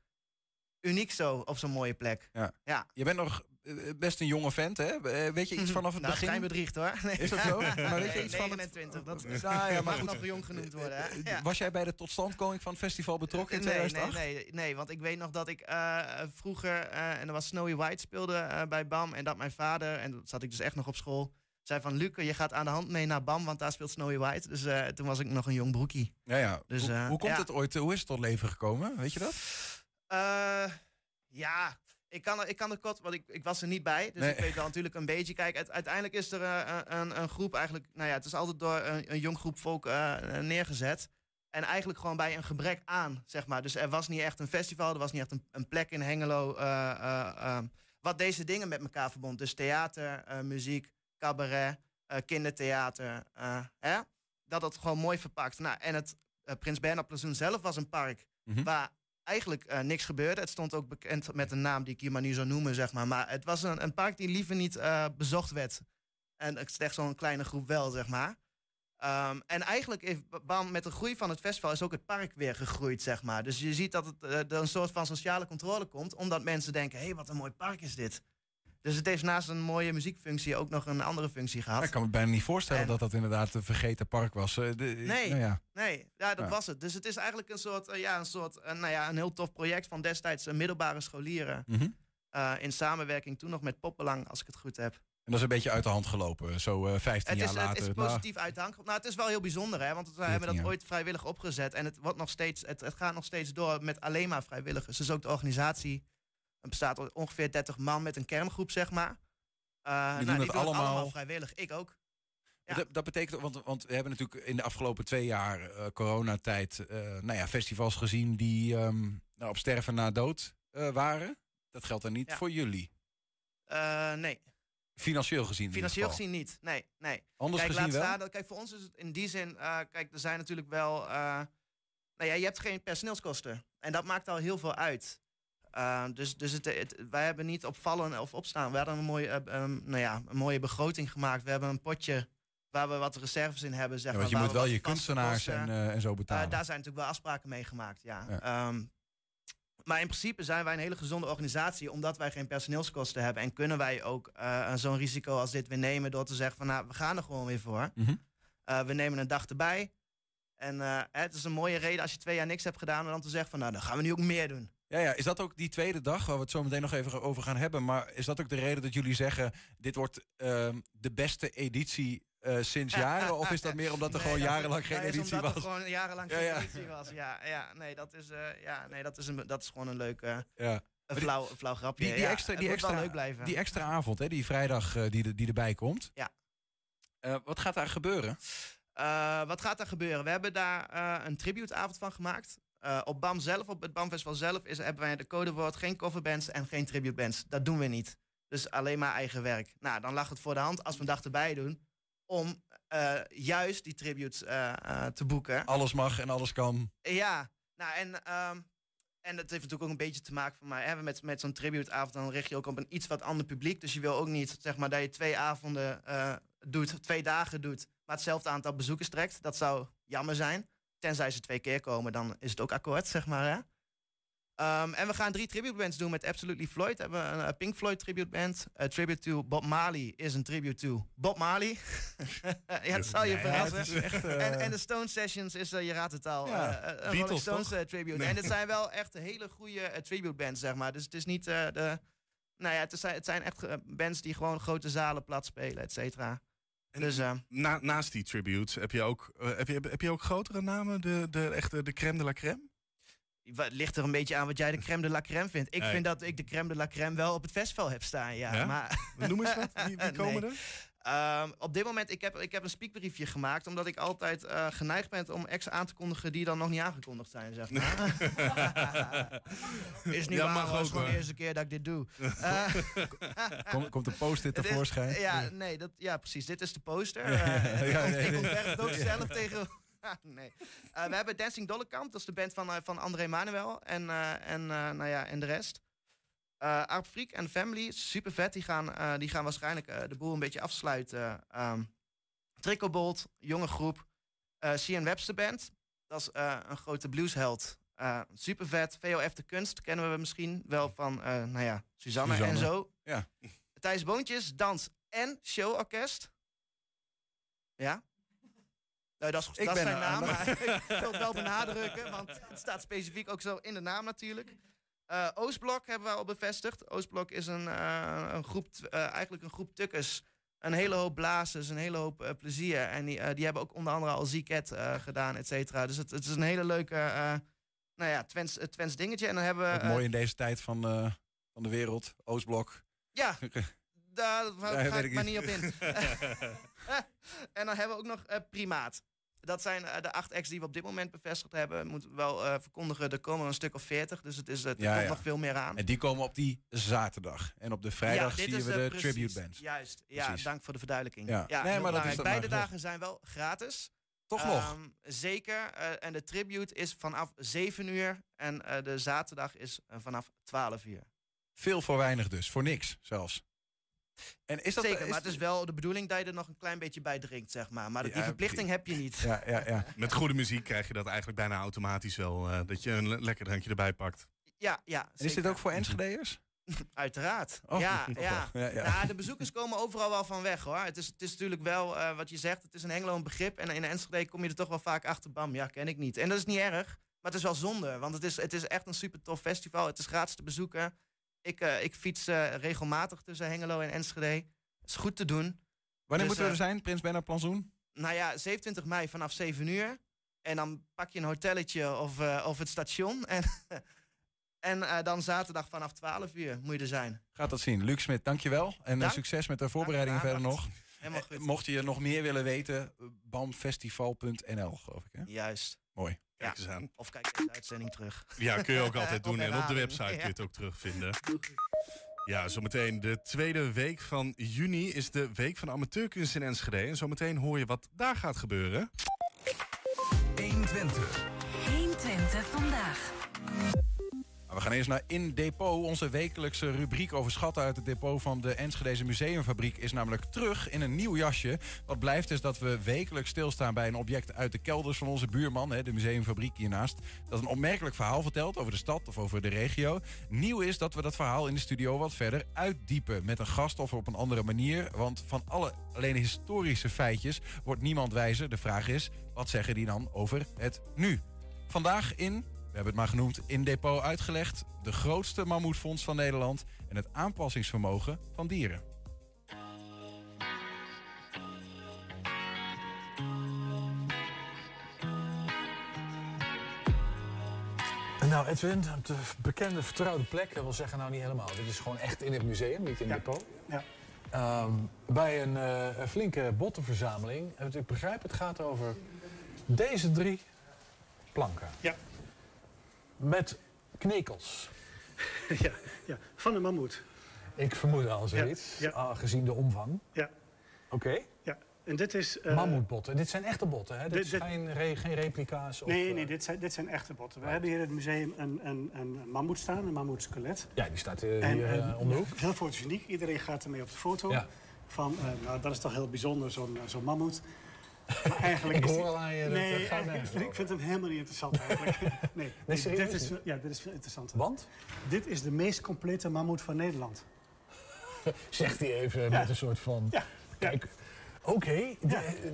uniek zo op zo'n mooie plek. Ja. ja. Je bent nog eh, best een jonge vent, hè? Eh, weet je iets vanaf het nou, begin? bedriegt hoor. Nee. Is dat zo? (laughs) Maar weet je iets 29, van het... dat is nou, ja, mag nog jong genoemd worden. Hè? Ja. Was jij bij de totstandkoming van het festival betrokken in 2008? Nee, nee, nee, want ik weet nog dat ik uh, vroeger, uh, en er was Snowy White speelde uh, bij BAM, en dat mijn vader, en dat zat ik dus echt nog op school, zei van Luc, je gaat aan de hand mee naar BAM, want daar speelt Snowy White. Dus toen was ik nog een jong broekie. Ja, ja. Dus, hoe, hoe komt het ooit, hoe is het tot leven gekomen? Weet je dat? ja, ik kan, ik kan de kot, want ik, ik was er niet bij. Dus ik weet wel natuurlijk een beetje. Kijk, uiteindelijk is er uh, een, een groep eigenlijk. Nou ja, het is altijd door een, een jong groep volk uh, neergezet. En eigenlijk gewoon bij een gebrek aan, zeg maar. Dus er was niet echt een festival, er was niet echt een, een plek in Hengelo. eh, eh, eh, wat deze dingen met elkaar verbond. Dus theater, eh, muziek, cabaret, eh, kindertheater. eh, hè? Dat het gewoon mooi verpakt. Nou, en het eh, Prins Bernhard Plazon zelf was een park Mhm. waar eigenlijk eh, niks gebeurde. Het stond ook bekend met een naam die ik hier maar niet zou noemen, zeg maar. Maar het was een, een park die liever niet eh, bezocht werd. En slechts zo'n kleine groep wel, zeg maar. Ehm, en eigenlijk met de groei van het festival is ook het park weer gegroeid, zeg maar. Dus je ziet dat het, eh, er een soort van sociale controle komt, omdat mensen denken, hé, hey, wat een mooi park is dit. Dus het heeft naast een mooie muziekfunctie ook nog een andere functie gehad. Ja, ik kan me bijna niet voorstellen En- dat dat inderdaad een vergeten park was. Eh, de- Nee, nou ja. nee, ja, dat Ja. was het. Dus het is eigenlijk een soort, eh, ja, een soort, eh, nou ja, een heel tof project van destijds eh, middelbare scholieren. Mhm. Eh, in samenwerking toen nog met Poppelang, als ik het goed heb. En dat is een beetje uit de hand gelopen, zo eh 15 Het jaar later. het is Nou, positief uit de hand. Nou, het is wel heel bijzonder, hè? Want we hebben 14 dat jaar. ooit vrijwillig opgezet. En het, wordt nog steeds, het, het gaat nog steeds door met alleen maar vrijwilligers. Dus ook de organisatie het bestaat uit ongeveer 30 man met een kerngroep, zeg maar. Eh, nou, die het doen het allemaal- allemaal vrijwillig. Ik ook. Ja. Dat, dat betekent, want, want we hebben natuurlijk in de afgelopen twee jaar eh, coronatijd, eh, nou ja, festivals gezien die ehm, nou, op sterven na dood waren. Dat geldt dan niet Ja. voor jullie. Nee, Financieel gezien. financieel gezien niet. Nee, nee. Anders kijk, gezien laat wel? staan kijk, voor ons is het in die zin... kijk, er zijn natuurlijk wel... nou ja, je hebt geen personeelskosten. En dat maakt al heel veel uit. Eh, dus dus het, het- wij hebben niet opvallen of opstaan. We hadden een mooie, eh, ehm, nou ja, een mooie begroting gemaakt. We hebben een potje waar we wat reserves in hebben. Zeg Ja, maar, want je moet we wel je kunstenaars en, eh, en zo eh, betalen. daar zijn natuurlijk wel afspraken mee gemaakt, ja. Ja. Ehm, maar in principe zijn wij een hele gezonde organisatie, omdat wij geen personeelskosten hebben. En kunnen wij ook zo'n risico als dit weer nemen door te zeggen van nou, we gaan er gewoon weer voor. Mhm. We nemen een dag erbij. En het is een mooie reden als je twee jaar niks hebt gedaan, om dan te zeggen van nou, dan gaan we nu ook meer doen. Ja, ja, is dat ook die tweede dag, waar we het zo meteen nog even over gaan hebben. Maar is dat ook de reden dat jullie zeggen, dit wordt ehm, de beste editie eh, sinds jaren? Of is dat meer omdat er Nee, gewoon jarenlang geen editie omdat was? er gewoon jarenlang Ja, geen ja. editie was. Ja, ja, nee, dat is, eh, ja, nee, dat is, een, dat is gewoon een leuk, eh, Ja. een flauw, een flauw grapje. Die, extra, die, extra, leuk blijven. die extra avond, hè, die vrijdag eh, die, die erbij komt. Ja. Wat gaat daar gebeuren? Wat gaat er gebeuren? We hebben daar een tributeavond van gemaakt. Eh, op BAM zelf, op het BAM Festival zelf, is, hebben wij de codewoord geen coverbands en geen tributebands. Dat doen we niet. Dus alleen maar eigen werk. Nou, dan lag het voor de hand als we een dag erbij doen om eh, juist die tributes eh, te boeken. Alles mag en alles kan. Ja, nou en, ehm, en dat heeft natuurlijk ook een beetje te maken van mij. Hè? Met, met zo'n tributeavond dan richt je ook op een iets wat ander publiek. Dus je wil ook niet zeg maar, dat je twee avonden doet, twee dagen doet, maar hetzelfde aantal bezoekers trekt. Dat zou jammer zijn. Tenzij ze twee keer komen, dan is het ook akkoord, zeg maar. Hè? Ehm, en we gaan drie tribute bands doen met Absolutely Floyd. We hebben een eh, Pink Floyd tribute band. A tribute to Bob Marley is een tribute to Bob Marley. (laughs) ja, het zal je verrassen. echt, eh, en, en de Stone Sessions is, eh, je raadt het al, Ja, eh, een Rolling Stones eh, tribute. Nee. En het zijn (laughs) wel echt hele goede eh, tribute bands, zeg maar. Dus het is niet eh, de... Nou ja, het, is, het zijn echt eh, bands die gewoon grote zalen plat spelen, et cetera. Dus, eh, Na, naast die tributes heb je ook, eh, heb je, heb je ook grotere namen? De, de, echte, de crème de la crème? Wat ligt er een beetje aan wat jij de crème de la crème vindt. Ik vind dat ik de crème de la crème wel op het festival heb staan, ja. Ja? Maar, Noem eens wat. Wie, wie (laughs) komen Nee. er? Ehm, op dit moment, ik heb, ik heb een speakbriefje gemaakt... omdat ik altijd eh, geneigd ben om acts aan te kondigen... die dan nog niet aangekondigd zijn, zeg maar. (laughs) is niet Ja, waar, gewoon de eerste keer dat ik dit doe. (laughs) Eh, Kom- komt de post-it (laughs) is- tevoorschijn? Ja, nee, dat, ja, precies. Dit is de poster. Eh, Ja, ik nee, ik nee. ontwerp het ook zelf tegen... nee. Eh, we hebben Dancing Dollekamp, dat is de band van, eh, van André Manuel en, eh, en, eh, nou ja, en de rest. Eh Freak en Family, super vet. Die gaan, eh, die gaan waarschijnlijk eh, de boel een beetje afsluiten. Ehm Tricklebolt, jonge groep. Cian Webster Band, dat is een grote bluesheld. Super vet. VOF de Kunst kennen we misschien wel van, nou ja, Suzanne, Suzanne. en zo. Ja. Thijs Boontjes, dans en showorkest. Ja? Nou, dat is, Ik dat ben zijn naam, maar (laughs) ik wil het wel (laughs) benadrukken, want het staat specifiek ook zo in de naam natuurlijk. Eh, Oostblok hebben we al bevestigd. Oostblok is een, eh, een groep, eh, eigenlijk een groep tukkers. Een hele hoop blazers, een hele hoop plezier. En die, die hebben ook onder andere al Ziket gedaan, et cetera. Dus het, het is een hele leuke, nou ja, Twents, Twents dingetje. En dan hebben we... Mooi in deze tijd van, van de wereld. Oostblok. Ja, (laughs) daar Ja, ga ik ik maar niet. op in. (laughs) (laughs) en dan hebben we ook nog Primaat. Dat zijn eh, de acht acts die we op dit moment bevestigd hebben. Ik moet wel eh, verkondigen, er komen er een stuk of veertig. Dus het is, het Ja, komt ja. nog veel meer aan. En die komen op die zaterdag. En op de vrijdag zien we eh, de precies. tribute bands. Juist, ja, Precies. dank voor de verduidelijking. Ja. Nee, maar dat is dat Beide gezegd. dagen zijn wel gratis. Toch nog? Ehm, zeker. eh, en de tribute is vanaf 7 uur. En eh, de zaterdag is eh, vanaf 12 uur. Veel voor weinig dus. Voor niks zelfs. En is dat, Zeker, is- maar het is wel de bedoeling dat je er nog een klein beetje bij drinkt, zeg maar. Maar die Ja, verplichting heb je niet. (laughs) Ja, ja, ja. Met goede muziek krijg je dat eigenlijk bijna automatisch wel. eh, dat je een le- lekker drankje erbij pakt. Ja, ja. En is dit ook voor Enschede'ers? (laughs) Uiteraard. Oh, ja, ja. Ja, ja. Nou, de bezoekers komen overal wel van weg hoor. Het is, het is natuurlijk wel eh, wat je zegt. Het is in Hengelo een begrip. En in Enschede kom je er toch wel vaak achter. Bam, ja, ken ik niet. En dat is niet erg. Maar het is wel zonde. Want het is, het is echt een super tof festival. Het is gratis te bezoeken. Ik, eh, ik fiets eh, regelmatig tussen Hengelo en Enschede. Is goed te doen. Wanneer Dus, moeten we er eh, zijn? Prins Bernhard Planzoen? Nou ja, 27 mei vanaf 7 uur. En dan pak je een hotelletje of, of het station. (laughs) En, en dan zaterdag vanaf 12 uur moet je er zijn. Gaat dat zien. Luc Smit, dankjewel. En Dank. succes met de voorbereidingen verder nog. Helemaal goed. Mocht je nog meer willen weten, bamfestival.nl geloof ik. Hè? Juist. Mooi. Kijk eens aan. Of kijk deze uitzending terug. Ja, kun je ook (laughs) altijd doen. Op En op de website kun je het ook terugvinden. Ja, zometeen de tweede week van juni is de Week van Amateurkunst in Enschede. En zometeen hoor je wat daar gaat gebeuren. 120. 120 vandaag. We gaan eerst naar In Depot. Onze wekelijkse rubriek over schatten uit het depot van de Enschedeze Museumfabriek is namelijk terug in een nieuw jasje. Wat blijft is dat we wekelijks stilstaan bij een object uit de kelders van onze buurman, de museumfabriek hiernaast. Dat een opmerkelijk verhaal vertelt over de stad of over de regio. Nieuw is dat we dat verhaal in de studio wat verder uitdiepen. Met een gast of op een andere manier. Want van alle alleen historische feitjes wordt niemand wijzer. De vraag is, wat zeggen die dan over het nu? Vandaag in we hebben het maar genoemd, in depot uitgelegd. De grootste mammoetfonds van Nederland en het aanpassingsvermogen van dieren. Nou, Edwin, op de bekende vertrouwde plek, dat wil zeggen nou niet helemaal. Dit is gewoon echt in het museum, niet in het depot. Ja. Ehm, bij een, eh, een flinke bottenverzameling. Ik begrijp, het gaat over deze drie planken. Ja. Met knekels. (laughs) ja, ja, van een mammoet. Ik vermoed al zoiets, Ja, ja. gezien de omvang. Ja. Oké. Ja, en dit is... eh, Mammoetbotten. Dit zijn echte botten, hè? Dit, dit- is dit- geen, re- geen replica's? Of, Nee, eh, nee, dit zijn, dit zijn echte botten. We hebben hier in het museum een, een, een mammoet staan, een mammoetskelet. Ja, die staat eh, En, hier eh, om de hoek. Heel fotogeniek. Iedereen gaat ermee op de foto. Ja. Van, nou, dat is toch heel bijzonder, zo'n zo'n mammoet. Maar (laughs) eigenlijk Ik is hoor aan je Nee, gaat eigenlijk vind ik, vind hem helemaal niet interessant eigenlijk. (laughs) nee, dit is, ja, dit is veel interessanter. Want? Dit is de meest complete mammoet van Nederland. (laughs) Zegt hij even Ja. met een soort van... Kijk, oké.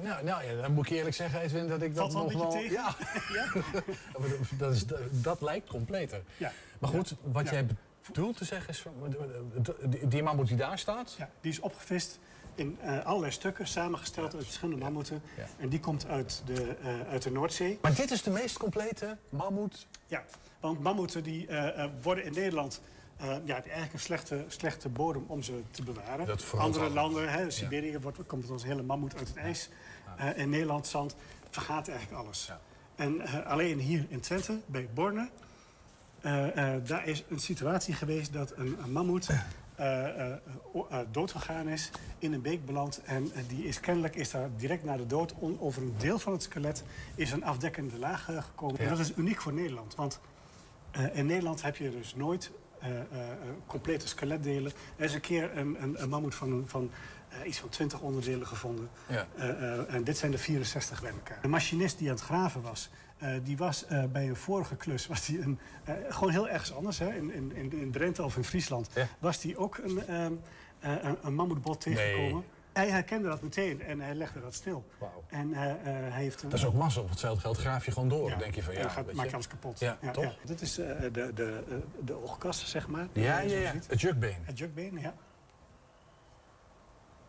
Nou, nou ja, dan moet ik eerlijk zeggen, Edwin, dat ik dat Valt nog wel... tegen. Ja. Dat, is, dat lijkt completer. Ja. Maar goed, wat Ja. jij bedoelt te zeggen is... Die mammoet die daar staat... Ja, die is opgevist in eh, allerlei stukken, samengesteld uit verschillende mammoeten. En die komt uit de, eh, uit de Noordzee. Maar dit is de meest complete mammoet? Ja, want mammoeten die, eh, eh, worden in Nederland... eh, ja, eigenlijk een slechte, slechte bodem om ze te bewaren. Dat vooral Andere al. landen, hè, Siberië, wordt, komt ons hele mammoet uit het ijs. Eh, in Nederland, zand, vergaat eigenlijk alles. En eh, alleen hier in Twente, bij Borne... eh, eh, daar is een situatie geweest dat een, een mammoet (laughs) eh, eh, eh, doodgegaan is, in een beek beland. En die is kennelijk is daar direct na de dood over een deel van het skelet is een afdekkende laag gekomen. En dat is uniek voor Nederland. Want in Nederland heb je dus nooit complete skeletdelen. Er is een keer een, een, een mammoet van, van eh, iets van 20 onderdelen gevonden. Ja. Eh, eh, en dit zijn er 64 bij elkaar. De machinist die aan het graven was, eh, die was eh, bij een vorige klus, was die een, eh, gewoon heel ergens anders, hè, in, in, in, Drenthe of in Friesland, was die ook een, ehm, eh, een, een mammoetbot tegengekomen. Nee. Hij herkende dat meteen en hij legde dat stil. En eh, eh, hij heeft een, Dat is ook massa. Op hetzelfde geld graaf je gewoon door. Ja. denk je van ja, gaat, maak je. alles kapot. Ja, toch? Dit is eh, de, de, eh, de oogkas, zeg maar. Ja, ja, ja. Het jukbeen. Het jukbeen, ja.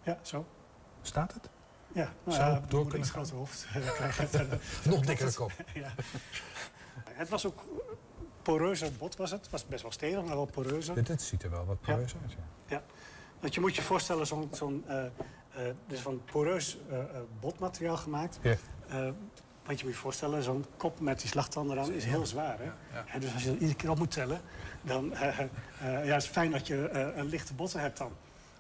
Ja, zo. Staat het? Ja, nou Zou ja, het door kunnen iets groter hoofd. Dan krijg je het, eh, (laughs) (laughs) Nog dikkere kop. (laughs) ja. Het was ook poreuzer bot was het. Het was best wel stevig, maar wel poreuzer. Dit, dit ziet er wel wat poreus uit. Ja. Ja. Want je moet je voorstellen, zo'n zo'n eh, eh, dus van poreus eh, eh, botmateriaal gemaakt. Ja. Eh, Want je moet je voorstellen, zo'n kop met die slagtanden aan is heel zwaar. Hè? En dus als je dat iedere keer op moet tellen, dan uh, uh, ja, is het fijn dat je uh, een lichte botten hebt dan.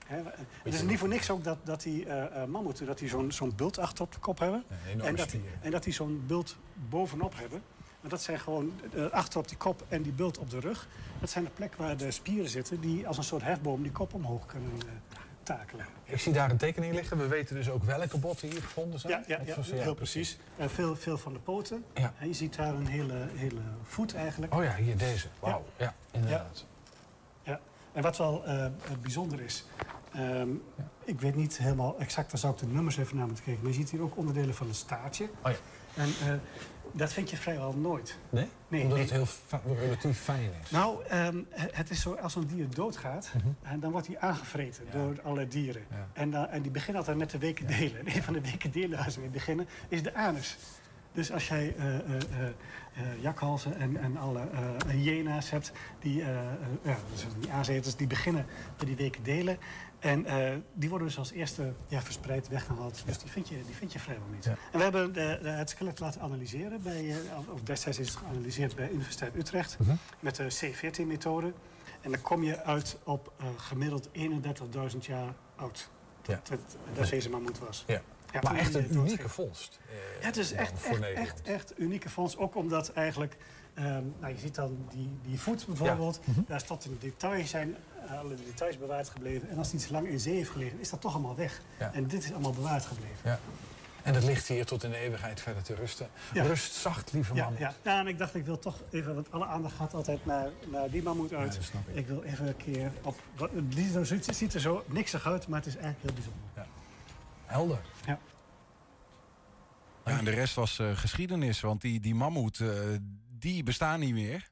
Hè? Het is niet voor niks ook dat, dat die mammoeten dat die zo'n zo'n bult achter op de kop hebben. Ja, en, dat die, en dat die zo'n bult bovenop hebben. Maar dat zijn gewoon achter op die kop en die bult op de rug. Dat zijn de plekken waar de spieren zitten die als een soort hefboom die kop omhoog kunnen takelen. Ik zie daar een tekening liggen. We weten dus ook welke botten hier gevonden zijn. Ja, ja, ja heel precies. Uh, veel, veel van de poten. Ja. En je ziet daar een hele, hele voet eigenlijk. Oh ja, hier deze. Wauw. Ja. inderdaad. Ja. En wat wel bijzonder is... Um, ik weet niet helemaal exact, daar zou ik de nummers even naar moeten kijken. Maar je ziet hier ook onderdelen van een staartje. Oh ja. En uh, dat vind je vrijwel nooit. Nee? nee Omdat nee. het heel relatief fijn is? Nou, um, het is zo, als een dier doodgaat, mm -hmm. dan wordt hij aangevreten ja. door allerlei dieren. Ja. En, uh, en die beginnen altijd met de weken delen. En (laughs) een van de weken delen waar ze mee beginnen, is de anus. Dus als jij uh, jakhalzen en, en alle hyena's hebt, die, ja, dus die aanzeters, die beginnen met die weken delen. En die worden dus als eerste ja, verspreid, weggehaald. Dus die vind je, die vind je vrijwel niet. Ja. En we hebben de, de, het skelet laten analyseren. Bij, of destijds is het geanalyseerd bij Universiteit Utrecht. Mhm. -huh. Met de C14-methode. En dan kom je uit op gemiddeld 31.000 jaar oud. Ja. Dat, dat deze mammoet was. Ja. Ja, maar echt die, een unieke vondst. Ja, het is echt, echt, echt, echt unieke vondst. Ook omdat eigenlijk... Um, nou, je ziet dan die, die voet bijvoorbeeld. Ja. Mm -hmm. Daar tot in de details zijn alle details bewaard gebleven. En als het iets lang in zee heeft gelegen, is dat toch allemaal weg. Ja. En dit is allemaal bewaard gebleven. Ja. En dat ligt hier tot in de eeuwigheid verder te rusten. Ja. Rust zacht, lieve ja, man. Ja. ja, en ik dacht, ik wil toch even, want alle aandacht gaat altijd naar, naar die mammoet uit. Ja, ik. ik. wil even een keer op. Het ziet er zo niksig uit, maar het is eigenlijk heel bijzonder. Ja. Helder. Ja. Ja, en de rest was uh, geschiedenis, want die, die mammoet, uh, die bestaan niet meer.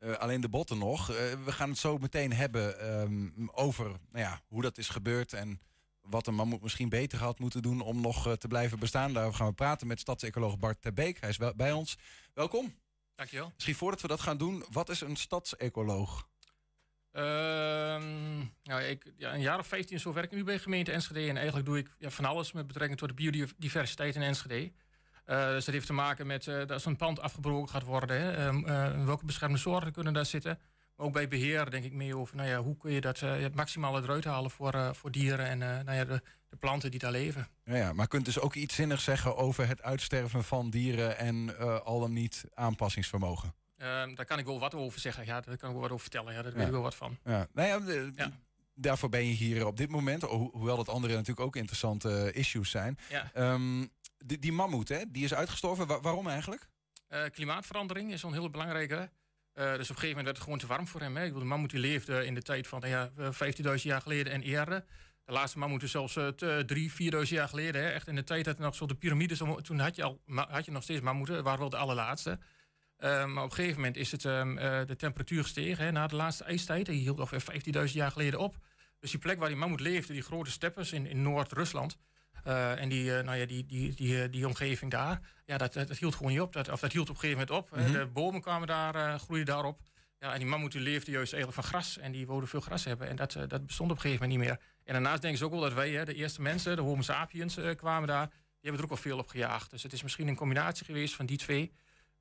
Uh, alleen de botten nog. Uh, we gaan het zo meteen hebben um, over nou ja, hoe dat is gebeurd en wat een mammoet misschien beter had moeten doen om nog uh, te blijven bestaan. Daarover gaan we praten met stadsecoloog Bart Terbeek. Hij is wel bij ons. Welkom. Dankjewel. Misschien voordat we dat gaan doen, wat is een stadsecoloog? Nou, ik, ja, een jaar of 15 zo werk ik nu bij gemeente Enschede. En eigenlijk doe ik ja, van alles met betrekking tot de biodiversiteit in Enschede. Uh, dus dat heeft te maken met uh, dat een pand afgebroken gaat worden, hè, um, uh, welke beschermde soorten kunnen daar zitten. Maar ook bij beheer denk ik meer over nou ja, hoe kun je dat het maximale eruit halen voor, voor dieren en nou ja, de, de, planten die daar leven. Ja, ja, maar kunt dus ook iets zinnigs zeggen over het uitsterven van dieren en al dan niet aanpassingsvermogen? Ehm, daar kan ik wel wat over zeggen. Ja, daar kan ik wel wat over vertellen. Ja, daar weet ik wel wat van. Ja. Nou ja, de, ja. Daarvoor ben je hier op dit moment, ho hoewel dat andere natuurlijk ook interessante issues zijn. Ja. Um, die, die mammoet, hè, die is uitgestorven. Wa waarom eigenlijk? Uh, klimaatverandering is een hele belangrijke. Uh, dus op een gegeven moment werd het gewoon te warm voor hem. Hè. De mammoet die leefde in de tijd van ja, 15.000 jaar geleden en eerder. De laatste mammoeten zelfs uh, 3, 4.000 jaar geleden. Hè. Echt in de tijd dat nog zo de piramides... Toen had je, al, had je nog steeds mammoeten. waren wel de allerlaatste. Uh, maar op een gegeven moment is het, um, de temperatuur gestegen. Hè, na de laatste ijstijd. Die hield ongeveer 15.000 jaar geleden op. Dus die plek waar die mammoet leefde, die grote steppes in, in Noord-Rusland... Uh, en die, uh, nou ja, die, die, die, die omgeving daar, ja, dat, dat, dat hield gewoon niet op. Dat, of dat hield op een gegeven moment op. Mm -hmm. De bomen kwamen daar, uh, groeiden daarop. Ja, en die mammoeten leefden juist eigenlijk van gras. En die wilden veel gras hebben. En dat, dat bestond op een gegeven moment niet meer. En daarnaast denken ze ook wel dat wij, hè, de eerste mensen, de Homo sapiens, kwamen daar. Die hebben er ook wel veel op gejaagd. Dus het is misschien een combinatie geweest van die twee.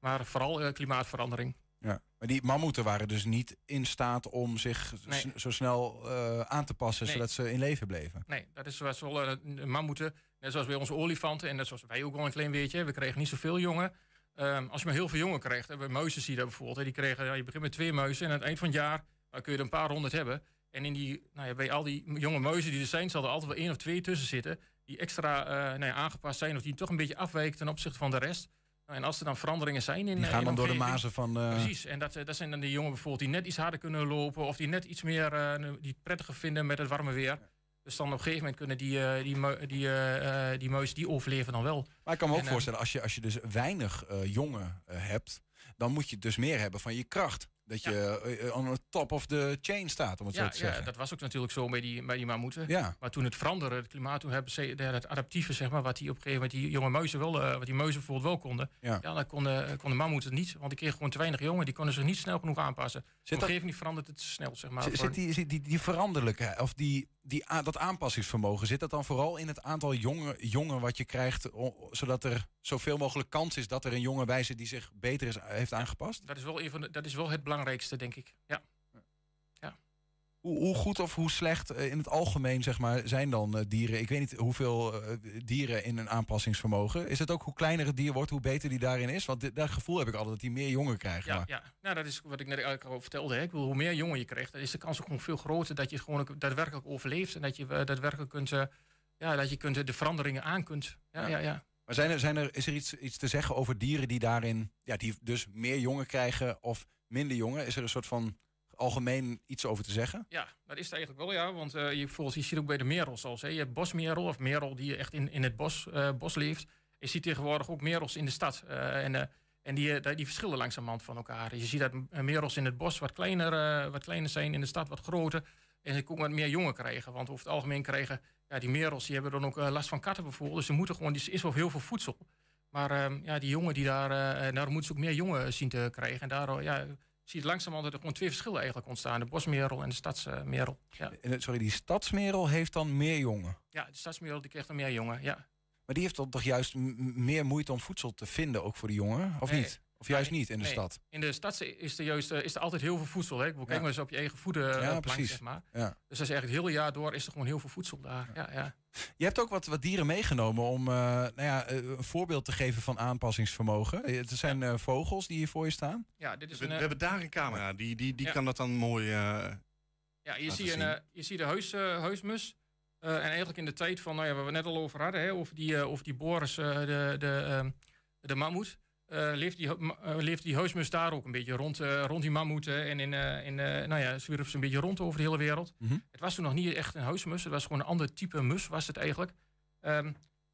Maar vooral klimaatverandering. Ja, maar die mammoeten waren dus niet in staat om zich nee. zo snel uh, aan te passen, nee. zodat ze in leven bleven. Nee, dat is zoals wel uh, mammoeten, net zoals bij onze olifanten en net zoals wij ook wel een klein beetje. We kregen niet zoveel jongen. Um, als je maar heel veel jongen krijgt, hebben we muizen zie je bijvoorbeeld. Hè, die kregen, ja, je begint met twee muizen en aan het eind van het jaar uh, kun je er een paar honderd hebben. En in die, nou ja, bij al die jonge muizen die er zijn, zal er altijd wel één of twee tussen zitten. Die extra nou ja, aangepast zijn of die toch een beetje afwijken ten opzichte van de rest. En als er dan veranderingen zijn in Die gaan in dan door de mazen van... Uh... Precies, en dat, dat zijn dan de jongen bijvoorbeeld die net iets harder kunnen lopen... of die net iets meer uh, die prettiger vinden met het warme weer. Dus dan op een gegeven moment kunnen die, uh, die, die, die muizen die overleven dan wel. Maar ik kan me ook en, voorstellen, als je, als je dus weinig jongen hebt... dan moet je dus meer hebben van je kracht. Dat je uh, on the top of the chain staat, om het ja, zo te zeggen. Ja, dat was ook natuurlijk zo bij die, bij die mammoeten. Ja. Maar toen het veranderde, het klimaat, toen hebben ze het adaptieve, zeg maar, wat die op een gegeven moment die jonge muizen wel, uh, wat die muizen bijvoorbeeld wel konden. Ja, ja dan konden, konden mammoeten niet, want die kregen gewoon te weinig jongen, die konden zich niet snel genoeg aanpassen. Zit de omgeving die verandert het te snel, zeg maar. Zit, die, zit die, die veranderlijke, of die, die, dat aanpassingsvermogen, zit dat dan vooral in het aantal jongen, jongen wat je krijgt, zodat er zoveel mogelijk kans is dat er een jongen bij zit die zich beter is, heeft aangepast? Dat is wel, even, dat is wel het belangrijkste, denk ik. Ja. Hoe, hoe goed of hoe slecht in het algemeen zeg maar, zijn dan dieren? Ik weet niet hoeveel dieren in een aanpassingsvermogen. Is het ook hoe kleiner het dier wordt, hoe beter die daarin is? Want dit, dat gevoel heb ik altijd dat die meer jongen krijgen. Ja, maar. ja. Nou, dat is wat ik net eigenlijk al vertelde. Hè. Ik bedoel, hoe meer jongen je krijgt, dan is de kans ook gewoon veel groter dat je het gewoon ook daadwerkelijk overleeft. En dat je daadwerkelijk kunt, ja, dat je kunt de veranderingen aan kunt. Ja, ja, ja. Maar zijn er, zijn er, is er iets, iets te zeggen over dieren die daarin, ja, die dus meer jongen krijgen of minder jongen? Is er een soort van algemeen iets over te zeggen? Ja, dat is het eigenlijk wel, ja. Want uh, je, volgens, je ziet ook bij de merels als. Hè. Je hebt bosmerel of merel die echt in, in het bos, uh, bos leeft. Je ziet tegenwoordig ook merels in de stad. Uh, en en die, die verschillen langzamerhand van elkaar. Je ziet dat merels in het bos wat kleiner, wat kleiner zijn, in de stad wat groter. En ze ook wat meer jongen krijgen. Want over het algemeen krijgen ja, die merels die hebben dan ook last van katten bijvoorbeeld. Dus ze moeten gewoon, er is wel heel veel voedsel. Maar uh, ja, die jongen die daar, daar moeten ze ook meer jongen zien te krijgen. En daardoor ja, zie je langzamerhand er gewoon twee verschillen eigenlijk ontstaan. De bosmerel en de stadsmerel. Ja. Sorry, die stadsmerel heeft dan meer jongen? Ja, de stadsmerel die krijgt dan meer jongen, ja. Maar die heeft dan toch juist meer moeite om voedsel te vinden, ook voor de jongen? Of nee. niet? Of juist nee, niet in de nee. stad? In de stad is er, juist, is er altijd heel veel voedsel. Hè? Ik bedoel, kijk Ja. maar eens op je eigen voeden Ja, precies. zeg maar. Ja. Dus dat is eigenlijk het hele jaar door is er gewoon heel veel voedsel daar. Ja, ja. Je hebt ook wat, wat dieren meegenomen om eh, nou ja, eh, een voorbeeld te geven van aanpassingsvermogen. Eh, Het zijn eh, vogels die hier voor je staan. Ja, dit is We, een, we hebben daar een camera, die, die, die Ja. kan dat dan mooi... eh, Ja, je ziet, een, je ziet de huis, eh, huismus. Eh, en eigenlijk in de tijd van, nou ja, waar we het net al over hadden, hè, over die, eh, over die Boris, de, de, ehm, de mammoet. Eh, leeft, die, leeft die huismus daar ook een beetje rond, eh, rond die mammoeten. En in, in, nou ja, zwierf ze een beetje rond over de hele wereld. Mhm. Het was toen nog niet echt een huismus. Het was gewoon een ander type mus, was het eigenlijk. Ehm,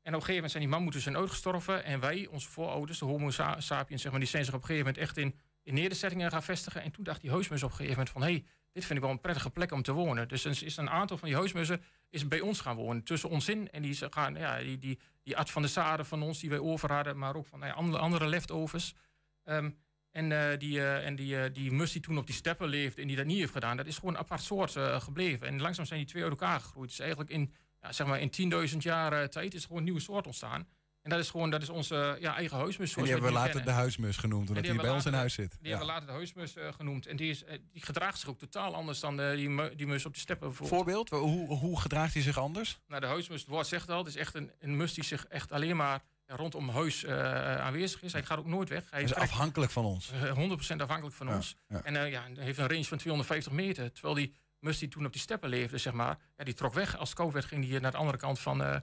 en op een gegeven moment zijn die mammoeten zijn uitgestorven. En wij, onze voorouders, de homo sa- sapiens, zeg maar, die zijn zich op een gegeven moment echt in, in nederzettingen gaan vestigen. En toen dacht die huismus op een gegeven moment van... hé, hey, dit vind ik wel een prettige plek om te wonen. Dus is een aantal van die huismussen is bij ons gaan wonen. Tussen ons in. En die, gaan, ja, die, die, die at van de zaden van ons die wij over hadden. Maar ook van nou andere, andere leftovers. Ehm, en eh, die, eh, en die, eh, die mus die toen op die steppen leefde en die dat niet heeft gedaan... dat is gewoon een apart soort eh, gebleven. En langzaam zijn die twee uit elkaar gegroeid. Dus eigenlijk in, ja, zeg maar in 10.000 jaar eh, tijd is er gewoon een nieuwe soort ontstaan. En dat is gewoon dat is onze ja, eigen huismus. En die hebben we later kennen. de huismus genoemd, omdat En die hij bij ons in huis zit. Die Ja. hebben we later de huismus eh, genoemd. En die, is, eh, die gedraagt zich ook totaal anders dan eh, die, die mus op de steppen. Voorbeeld, hoe, hoe gedraagt hij zich anders? Nou, de huismus, het woord zegt al, het is echt een, een mus die zich echt alleen maar rondom huis eh, aanwezig is. Hij gaat ook nooit weg. Hij Hij is trekt- afhankelijk van ons. eh, 100% afhankelijk van Ja, ons. ja. En eh, ja, hij heeft een range van 250 meter. Terwijl die mus die toen op die steppen leefde, zeg maar, ja, die trok weg. Als het koud werd, ging die naar de andere kant van, eh,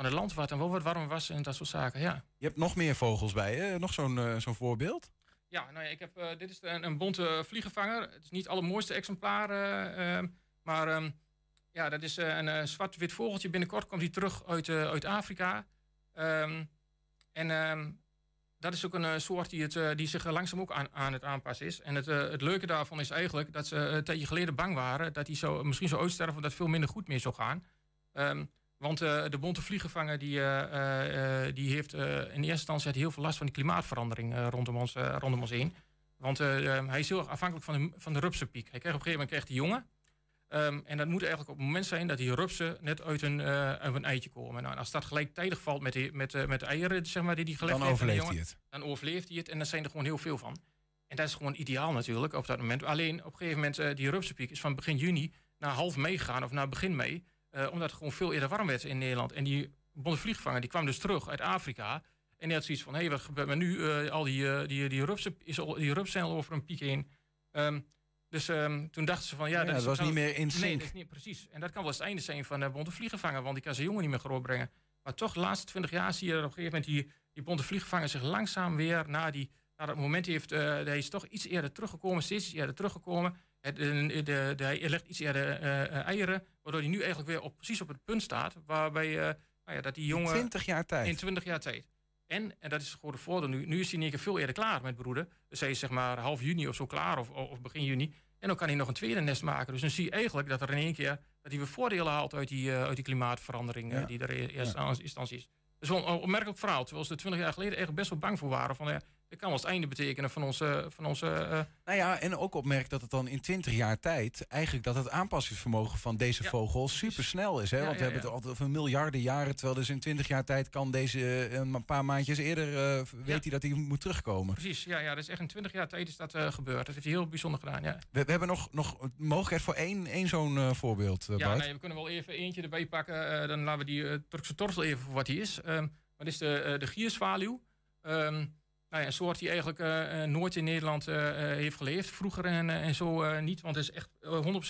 van het land, wat en wel wat warm was en dat soort zaken. Ja. Je hebt nog meer vogels bij je. Nog zo'n eh, zo'n voorbeeld? Ja, nou ja, ik heb, eh, dit is een, een bonte vliegenvanger. Het is niet het allermooiste exemplaar, eh, ehm, maar ehm, ja, dat is eh, een eh, zwart-wit vogeltje. Binnenkort komt hij terug uit, eh, uit Afrika. Ehm, en dat is ook een eh, soort die, het, eh, die zich langzaam ook aan, aan het aanpassen is. En het, eh, het leuke daarvan is eigenlijk dat ze eh, een tijdje geleden bang waren... dat hij zo, misschien zou uitsterven of dat veel minder goed meer zou gaan. Want eh, de bonte vliegenvanger die, eh, eh, die heeft in eerste instantie heel veel last van die klimaatverandering rondom, ons, rondom ons heen. Want eh, eh, hij is heel erg afhankelijk van de, van de rupsenpiek. Hij krijgt op een gegeven moment krijgt hij jongen. Ehm, en dat moet eigenlijk op het moment zijn dat die rupsen net uit een, uit een eitje komen. Nou, en als dat gelijktijdig valt met, die, met, met de eieren zeg maar, die hij gelegd Dan heeft de overleeft jongen, hij het. Dan overleeft hij het en dan zijn er gewoon heel veel van. En dat is gewoon ideaal natuurlijk op dat moment. Alleen op een gegeven moment, die rupsenpiek is van begin juni naar half mei gegaan of naar begin mei. Eh, omdat het gewoon veel eerder warm werd in Nederland. En die bonte vliegvanger die kwam dus terug uit Afrika. En die had zoiets van, hé, wat gebeurt er nu? Eh, al die, eh, die, die, rupsen, is al, die rupsen zijn al over een piek heen. Ehm, dus ehm, toen dachten ze van, ja... Ja, dat was kan- niet meer in Nee, sync. dat is niet precies. En dat kan wel eens het einde zijn van de bonte vliegenvanger. Want die kan zijn jongen niet meer groorbrengen. Maar toch, de laatste twintig jaar zie je dat op een gegeven moment... die, die bonte vliegenvanger zich langzaam weer naar, die, naar dat moment heeft... hij is toch iets eerder teruggekomen, steeds eerder teruggekomen. Het, de, de, de- hij legt iets eerder eh, eh, eieren, waardoor hij nu eigenlijk weer op, precies op het punt staat... waarbij eh, nou ja, dat die jongen... In 20 jaar tijd. In 20 jaar tijd. En, en dat is gewoon de voordeel nu, nu is hij in één keer veel eerder klaar met broeden. Dus hij is zeg maar half juni of zo klaar, of, of begin juni. En dan kan hij nog een tweede nest maken. Dus dan zie je eigenlijk dat er in één keer dat hij weer voordelen haalt uit die, uh, uit die klimaatverandering die er e-, eerst ja. instantie is. Dat is wel een opmerkelijk verhaal. Terwijl ze er twintig jaar geleden echt best wel bang voor waren. Van, ja, dit kan wel het einde betekenen van onze... Van onze uh... Nou ja, en ook opmerkt dat het dan in 20 jaar tijd... eigenlijk dat het aanpassingsvermogen van deze ja. vogel supersnel is. Hè? Ja, Want we hebben het altijd over miljarden jaren... terwijl dus in 20 jaar tijd kan deze een paar maandjes eerder... Uh, weet hij dat hij moet terugkomen. Precies, ja, ja, dat is echt in 20 jaar tijd is dat uh, gebeurd. Dat heeft hij heel bijzonder gedaan, ja. We, we hebben nog, nog mogelijkheid voor één, één zo'n voorbeeld. Ja, nee, we kunnen wel even eentje erbij pakken. dan laten we die Turkse tortel even voor wat hij is. Um, dat is de, de gierzwaluw. Um, nou ja, een soort die eigenlijk uh, nooit in Nederland uh, heeft geleefd. Vroeger en, en zo niet, want het is echt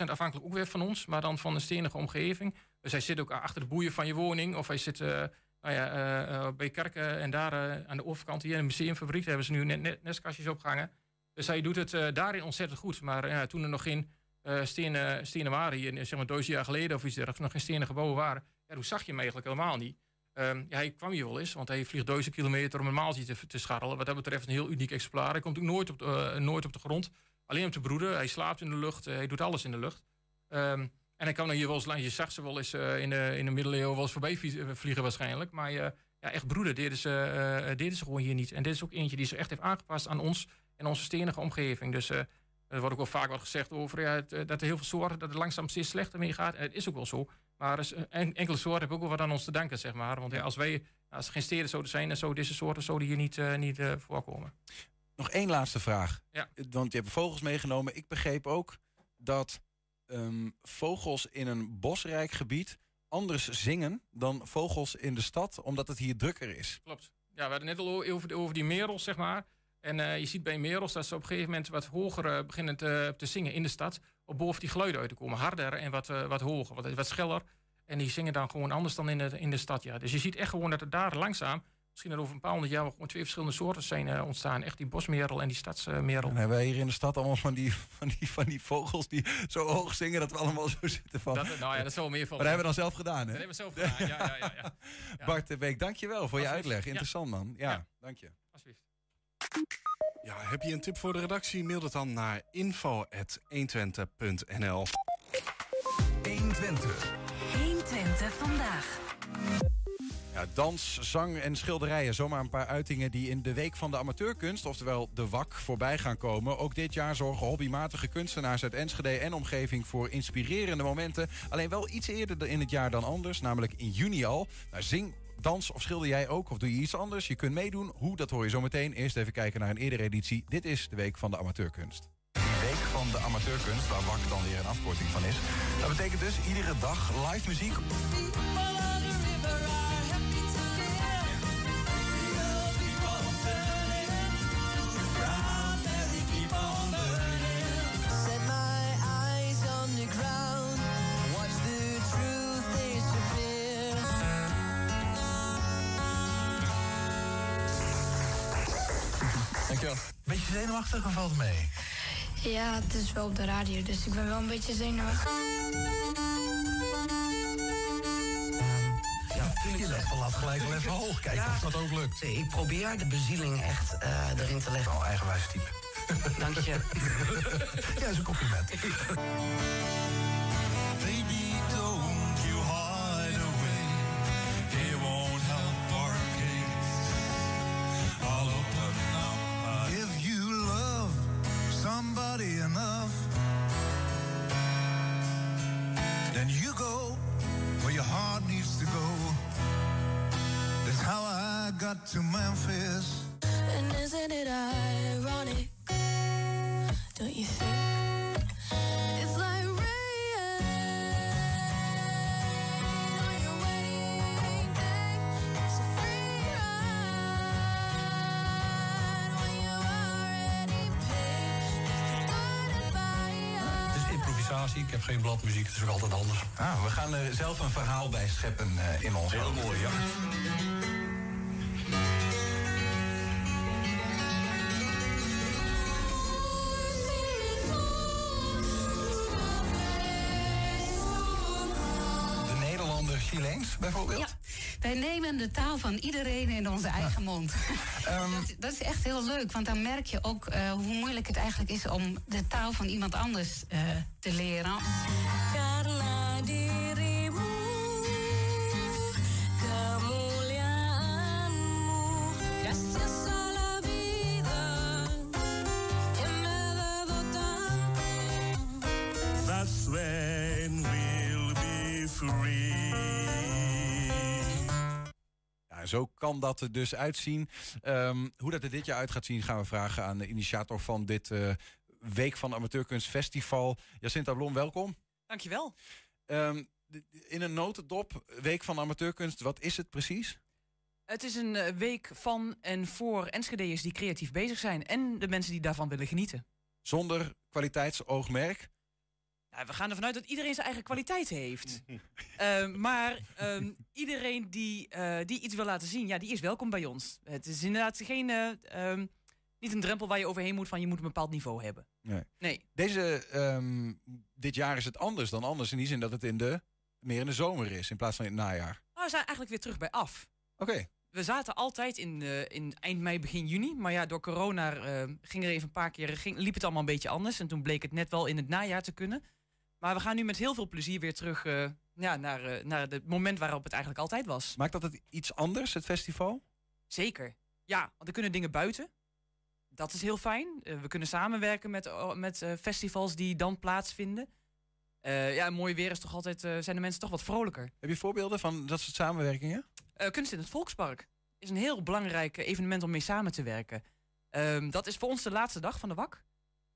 100% afhankelijk ook weer van ons, maar dan van een stenige omgeving. Dus hij zit ook achter de boeien van je woning, of hij zit nou ja, bij kerken en daar aan de overkant hier in de museumfabriek hebben ze nu net, nestkastjes opgehangen. Dus hij doet het daarin ontzettend goed. Maar toen er nog geen stenen, stenen waren hier, zeg maar duizend jaar geleden of iets dergelijks, nog geen stenen gebouwen waren, ja, toen zag je hem eigenlijk helemaal niet. Um, ja, hij kwam hier wel eens, want hij vliegt duizend kilometer om een maaltje te, te scharrelen. Wat dat betreft een heel uniek exemplaar. Hij komt ook nooit op de, uh, nooit op de grond. Alleen om te broeden. Hij slaapt in de lucht. Uh, hij doet alles in de lucht. Um, en hij kan dan hier wel eens langs. Je zag ze wel eens uh, in, de, in de middeleeuwen wel voorbij vliegen waarschijnlijk. Maar ja, echt broeden deden ze, deden ze gewoon hier niet. En dit is ook eentje die zich echt heeft aangepast aan ons en onze stenige omgeving. Dus er wordt ook wel vaak wat gezegd over ja, dat er heel veel soorten, dat het langzaam steeds slechter mee gaat. En het is ook wel zo. Maar en, enkele soorten hebben ook wel wat aan ons te danken, zeg maar. Want ja, als wij, als er geen steden zouden zijn, dan zouden deze soorten zouden hier niet, uh, niet uh, voorkomen. Nog één laatste vraag. Ja. Want je hebt vogels meegenomen. Ik begreep ook dat um, vogels in een bosrijk gebied anders zingen dan vogels in de stad, omdat het hier drukker is. Klopt. Ja, we hadden net al over, over die merels, zeg maar. En uh, je ziet bij merels dat ze op een gegeven moment wat hoger beginnen te, te, zingen in de stad. Op boven die geluiden uit te komen. Harder en wat, uh, wat hoger, wat, wat scheller. En die zingen dan gewoon anders dan in de, in de stad. Ja. Dus je ziet echt gewoon dat er daar langzaam, misschien over een paar honderd jaar, gewoon twee verschillende soorten zijn ontstaan. Echt die bosmerel en die stadsmerel. Dan hebben wij hier in de stad allemaal van die, van, die, van die vogels die zo hoog zingen dat we allemaal zo zitten van. Dat, nou ja, dat is wel meer van. Maar dat hebben we dan zelf gedaan, hè? Dat hebben we zelf gedaan, ja, ja, ja. ja. (laughs) ja. Bart de Beek, dank je wel voor je uitleg. Interessant, man. Ja, ja. dank je. Alsjeblieft. Ja, heb je een tip voor de redactie? Mail het dan naar info.120.nl 120. 120 vandaag. Ja, dans, zang en schilderijen. Zomaar een paar uitingen die in de Week van de Amateurkunst, oftewel de WAK, voorbij gaan komen. Ook dit jaar zorgen hobbymatige kunstenaars uit Enschede en omgeving voor inspirerende momenten. Alleen wel iets eerder in het jaar dan anders, namelijk in juni al. Nou, zing dans of schilder jij ook? Of doe je iets anders? Je kunt meedoen. Hoe, dat hoor je zo meteen. Eerst even kijken naar een eerdere editie. Dit is de Week van de Amateurkunst. De Week van de Amateurkunst, waar WAK dan weer een afkorting van is. Dat betekent dus iedere dag live muziek. Beetje zenuwachtig of valt mee? Ja, het is wel op de radio, dus ik ben wel een beetje zenuwachtig. Ja, je legt de lat gelijk wel even hoog. Kijken ja, of dat ook lukt. Ik probeer de bezieling echt uh, erin te leggen. Oh, eigenwijs type. Dank je. (laughs) ja, is een compliment. (laughs) to Memphis. And isn't it ironic? Don't you think? It's like Ik heb geen bladmuziek, het is ook altijd anders. Ah, we gaan er zelf een verhaal bij scheppen uh, in ons Heel mooi? Ja, de taal van iedereen in onze eigen mond. (laughs) dat, dat, is echt heel leuk, want dan merk je ook uh, hoe moeilijk het eigenlijk is om de taal van iemand anders uh, te leren. Zo kan dat er dus uitzien. Um, hoe dat er dit jaar uit gaat zien, gaan we vragen aan de initiator van dit uh, Week van Amateurkunst Festival. Jacinta Blom, welkom. Dankjewel. Um, in een notendop, Week van Amateurkunst, wat is het precies? Het is een uh, week van en voor Enschede'ers die creatief bezig zijn en de mensen die daarvan willen genieten. Zonder kwaliteitsoogmerk? Nou, we gaan ervan uit dat iedereen zijn eigen kwaliteit heeft. uh, (laughs) maar um, iedereen die, uh, die iets wil laten zien, ja, die is welkom bij ons. Het is inderdaad geen, uh, um, niet een drempel waar je overheen moet van je moet een bepaald niveau hebben. Nee. nee. Deze, um, dit jaar is het anders dan anders in die zin dat het in de, meer in de zomer is in plaats van in het najaar. Nou, we zijn eigenlijk weer terug bij af. Oké. Okay. We zaten altijd in, in eind mei, begin juni. Maar ja, door corona ging er even een paar keer, ging, liep het allemaal een beetje anders. En toen bleek het net wel in het najaar te kunnen. Maar we gaan nu met heel veel plezier weer terug uh, ja, naar, uh, naar het moment waarop het eigenlijk altijd was. Maakt dat het iets anders, het festival? Zeker. Ja, want er kunnen dingen buiten. Dat is heel fijn. Uh, we kunnen samenwerken met, met festivals die dan plaatsvinden. ja, mooi weer is toch altijd, zijn de mensen toch wat vrolijker. Heb je voorbeelden van dat soort samenwerkingen? kunst in het Volkspark is een heel belangrijk evenement om mee samen te werken. Um, dat is voor ons de laatste dag van de WAK.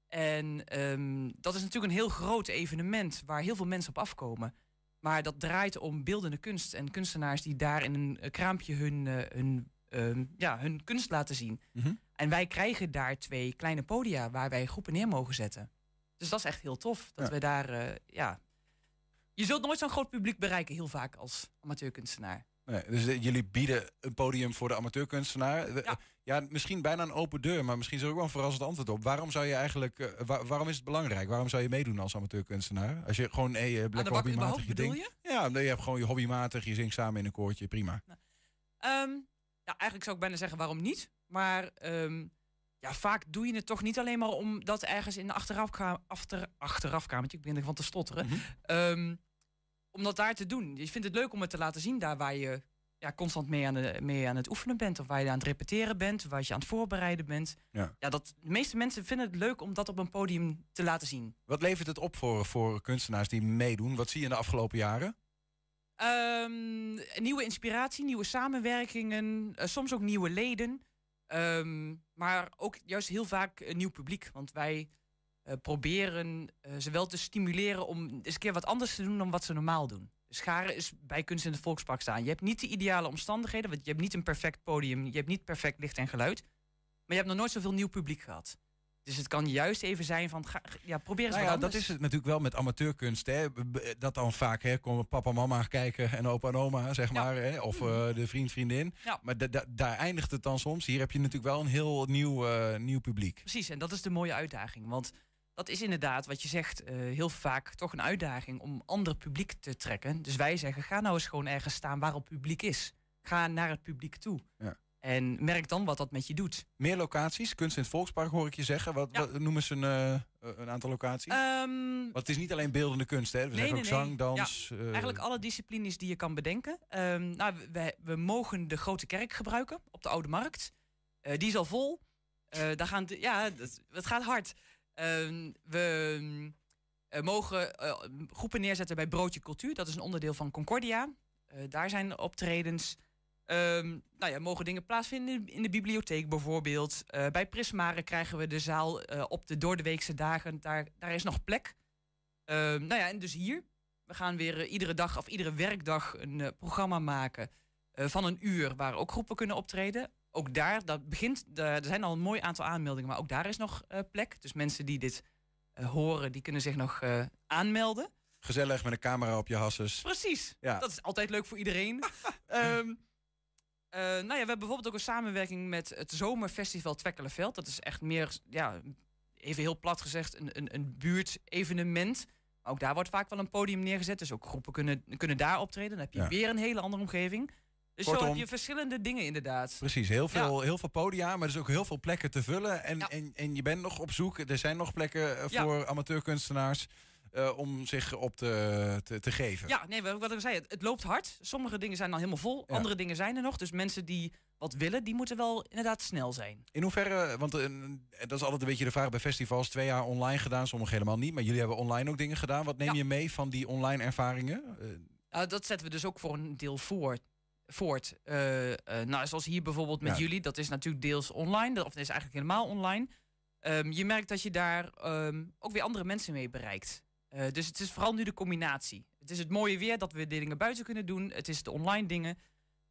En um, dat is natuurlijk een heel groot evenement waar heel veel mensen op afkomen. Maar dat draait om beeldende kunst en kunstenaars die daar in een kraampje hun, uh, hun, uh, ja, hun kunst laten zien. Mm -hmm. En wij krijgen daar twee kleine podia waar wij groepen neer mogen zetten. Dus dat is echt heel tof. Dat ja. we daar, uh, ja. Je zult nooit zo'n groot publiek bereiken, heel vaak als amateurkunstenaar. Nee, dus de, jullie bieden een podium voor de amateurkunstenaar. Ja. ja, misschien bijna een open deur, maar misschien is er ook wel een verrassend antwoord op. Waarom zou je eigenlijk, waar, waarom is het belangrijk? Waarom zou je meeddoen als amateurkunstenaar? Als je gewoon hey, lekker hobbymatig je ding. Je? Ja, je hebt gewoon je hobbymatig, je zingt samen in een koortje, prima. Nou, um, ja, eigenlijk zou ik bijna zeggen waarom niet. Maar um, ja, vaak doe je het toch niet alleen maar omdat ergens in de achterafkamer, achter, achterafkamertje, ik begin ervan te stotteren. Mm -hmm. um, om dat daar te doen. Je vindt het leuk om het te laten zien daar waar je ja, constant mee aan, de, mee aan het oefenen bent. Of waar je aan het repeteren bent. Waar je aan het voorbereiden bent. Ja. Ja, dat, de meeste mensen vinden het leuk om dat op een podium te laten zien. Wat levert het op voor, voor kunstenaars die meedoen? Wat zie je in de afgelopen jaren? Um, nieuwe inspiratie, nieuwe samenwerkingen. Uh, soms ook nieuwe leden. Um, maar ook juist heel vaak een nieuw publiek. Want wij uh, proberen uh, ze wel te stimuleren om eens een keer wat anders te doen dan wat ze normaal doen. Scharen is bij kunst in het Volkspark staan. Je hebt niet de ideale omstandigheden, want je hebt niet een perfect podium, je hebt niet perfect licht en geluid. Maar je hebt nog nooit zoveel nieuw publiek gehad. Dus het kan juist even zijn van, ga, ja, probeer eens nou wat ja, anders. Dat is het natuurlijk wel met amateurkunst. Hè. Dat dan vaak hè, komen papa en mama kijken en opa en oma, zeg maar. Hè, of uh, de vriend, vriendin. Ja. Maar da da daar eindigt het dan soms. Hier heb je natuurlijk wel een heel nieuw, uh, nieuw publiek. Precies, en dat is de mooie uitdaging. Want dat is inderdaad wat je zegt, uh, heel vaak toch een uitdaging om ander publiek te trekken. Dus wij zeggen, ga nou eens gewoon ergens staan waar het publiek is. Ga naar het publiek toe. Ja. En merk dan wat dat met je doet. Meer locaties, kunst in het Volkspark hoor ik je zeggen. Wat, Ja. wat noemen ze een, uh, een aantal locaties? Um, Want het is niet alleen beeldende kunst, hè? We nee, zeggen nee, ook zang, dans. Ja, uh, eigenlijk alle disciplines die je kan bedenken. Um, nou, we, we mogen de grote kerk gebruiken op de Oude Markt. Uh, die is al vol. Daar gaan ja, dat, het gaat hard. Uh, we uh, mogen uh, groepen neerzetten bij Broodje Cultuur. Dat is een onderdeel van Concordia. Uh, daar zijn optredens. Um, nou ja, mogen dingen plaatsvinden in de, bibliotheek bijvoorbeeld. Bij Prismare krijgen we de zaal op de doordeweekse dagen. Daar, daar is nog plek. Uh, nou ja, en dus hier. We gaan weer iedere dag of iedere werkdag een programma maken van een uur waar ook groepen kunnen optreden. Ook daar, dat begint, de, er zijn al een mooi aantal aanmeldingen, maar ook daar is nog uh, plek. Dus mensen die dit uh, horen, die kunnen zich nog uh, aanmelden. Gezellig met een camera op je hasses. Precies, Ja. dat is altijd leuk voor iedereen. um, (laughs) uh, nou ja, we hebben bijvoorbeeld ook een samenwerking met het Zomerfestival Twekkelenveld. Dat is echt meer, ja, even heel plat gezegd, een, een, een buurtevenement. Ook daar wordt vaak wel een podium neergezet. Dus ook groepen kunnen, kunnen daar optreden. Dan heb je Ja. weer een hele andere omgeving. Dus zo Kortom- heb je verschillende dingen inderdaad. Precies, heel veel, heel veel podia, maar dus ook heel veel plekken te vullen. En, en, en je bent nog op zoek. Er zijn nog plekken eh, Ja. voor amateurkunstenaars eh, om zich op te, te, te geven. Ja, nee, wat ik zei, het, het loopt hard. Sommige dingen zijn al helemaal vol, Ja. andere dingen zijn er nog. Dus mensen die wat willen, die moeten wel inderdaad snel zijn. In hoeverre, want eh, dat is altijd een beetje de vraag bij festivals, twee jaar online gedaan, sommige helemaal niet. Maar jullie hebben online ook dingen gedaan. Wat neem je mee van die online ervaringen? Nou, dat zetten we dus ook voor een deel voor, voort. Eh, eh, nou, zoals hier bijvoorbeeld met Ja. jullie, dat is natuurlijk deels online, of dat is eigenlijk helemaal online. Ehm, je merkt dat je daar ehm, ook weer andere mensen mee bereikt. Eh, dus het is vooral nu de combinatie. Het is het mooie weer dat we de dingen buiten kunnen doen. Het is de online dingen.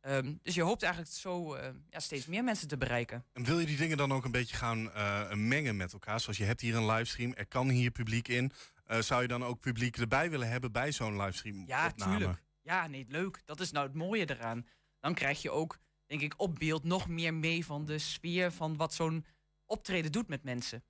Ehm, dus je hoopt eigenlijk zo ja, steeds meer mensen te bereiken. En wil je die dingen dan ook een beetje gaan mengen met elkaar? Zoals je hebt hier een livestream, er kan hier publiek in. Zou je dan ook publiek erbij willen hebben bij zo'n livestream Ja, opname? Ja, nee, leuk. Dat is nou het mooie eraan. Dan krijg je ook, denk ik, op beeld nog meer mee van de sfeer van wat zo'n optreden doet met mensen.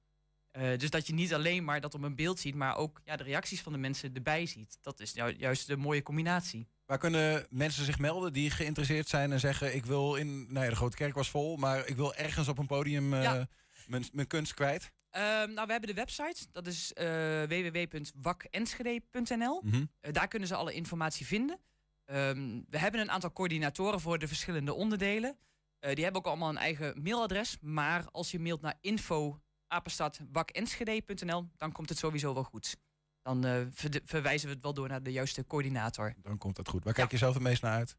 Eh, dus dat je niet alleen maar dat op een beeld ziet, maar ook ja, de reacties van de mensen erbij ziet. Dat is ju- juist de mooie combinatie. Waar kunnen mensen zich melden die geïnteresseerd zijn en zeggen: Ik wil in. Nou ja, de grote kerk was vol, maar ik wil ergens op een podium eh, Ja. mijn, mijn kunst kwijt. Ehm, nou, we hebben de website. Dat is eh www.wakenschede.nl. Mhm. Eh, daar kunnen ze alle informatie vinden. Ehm, we hebben een aantal coördinatoren voor de verschillende onderdelen. Eh, die hebben ook allemaal een eigen mailadres. Maar als je mailt naar info dan komt het sowieso wel goed. Dan verwijzen we het wel door naar de juiste coördinator. Dan komt dat goed. Waar kijk je zelf het meest naar uit?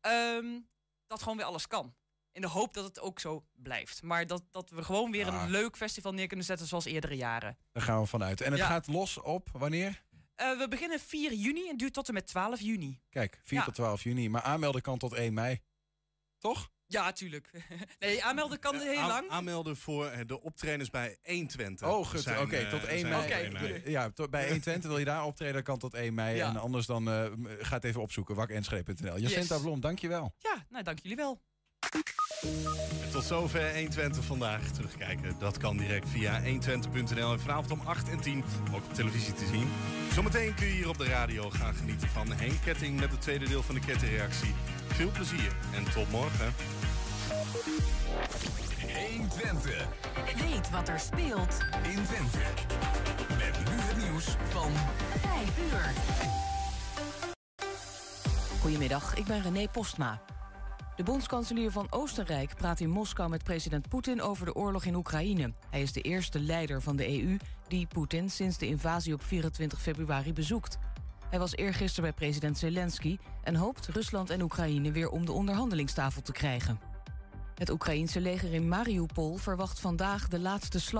Ehm, dat gewoon weer alles kan. In de hoop dat het ook zo blijft. Maar dat, dat we gewoon weer Ah. een leuk festival neer kunnen zetten zoals eerdere jaren. Daar gaan we vanuit. En het Ja. gaat los op wanneer? Eh, we beginnen 4 juni en duurt tot en met 12 juni. Kijk, 4 Ja. tot 12 juni. Maar aanmelden kan tot 1 mei. Toch? Ja, tuurlijk. (laughs) nee, aanmelden kan heel Aan- lang. Aanmelden voor eh, de optredens bij 120. Oh, goed. Oké, eh, tot 1 zijn mei. tot 1 mei. Ja, tot, bij 120 wil je daar optreden, kan tot 1 mei. Ja. En anders dan eh, m- ga het even opzoeken, wakenschede.nl. Jacinta Yes. Blom, dankjewel. Ja, nou dank jullie wel. En tot zover 120 vandaag. Terugkijken, dat kan direct via 120.nl. En vanavond om 8 en 10 ook op televisie te zien. Zometeen kun je hier op de radio gaan genieten van Henk Ketting... met het tweede deel van de kettingreactie. Veel plezier en tot morgen. 120. Weet wat er speelt in Twente. Met nu het nieuws van 5 uur. Goedemiddag, ik ben René Postma. De bondskanselier van Oostenrijk praat in Moskou met president Poetin over de oorlog in Oekraïne. Hij is de eerste leider van de EU die Poetin sinds de invasie op 24 februari bezoekt. Hij was eergisteren bij president Zelensky en hoopt Rusland en Oekraïne weer om de onderhandelingstafel te krijgen. Het Oekraïense leger in Mariupol verwacht vandaag de laatste slag.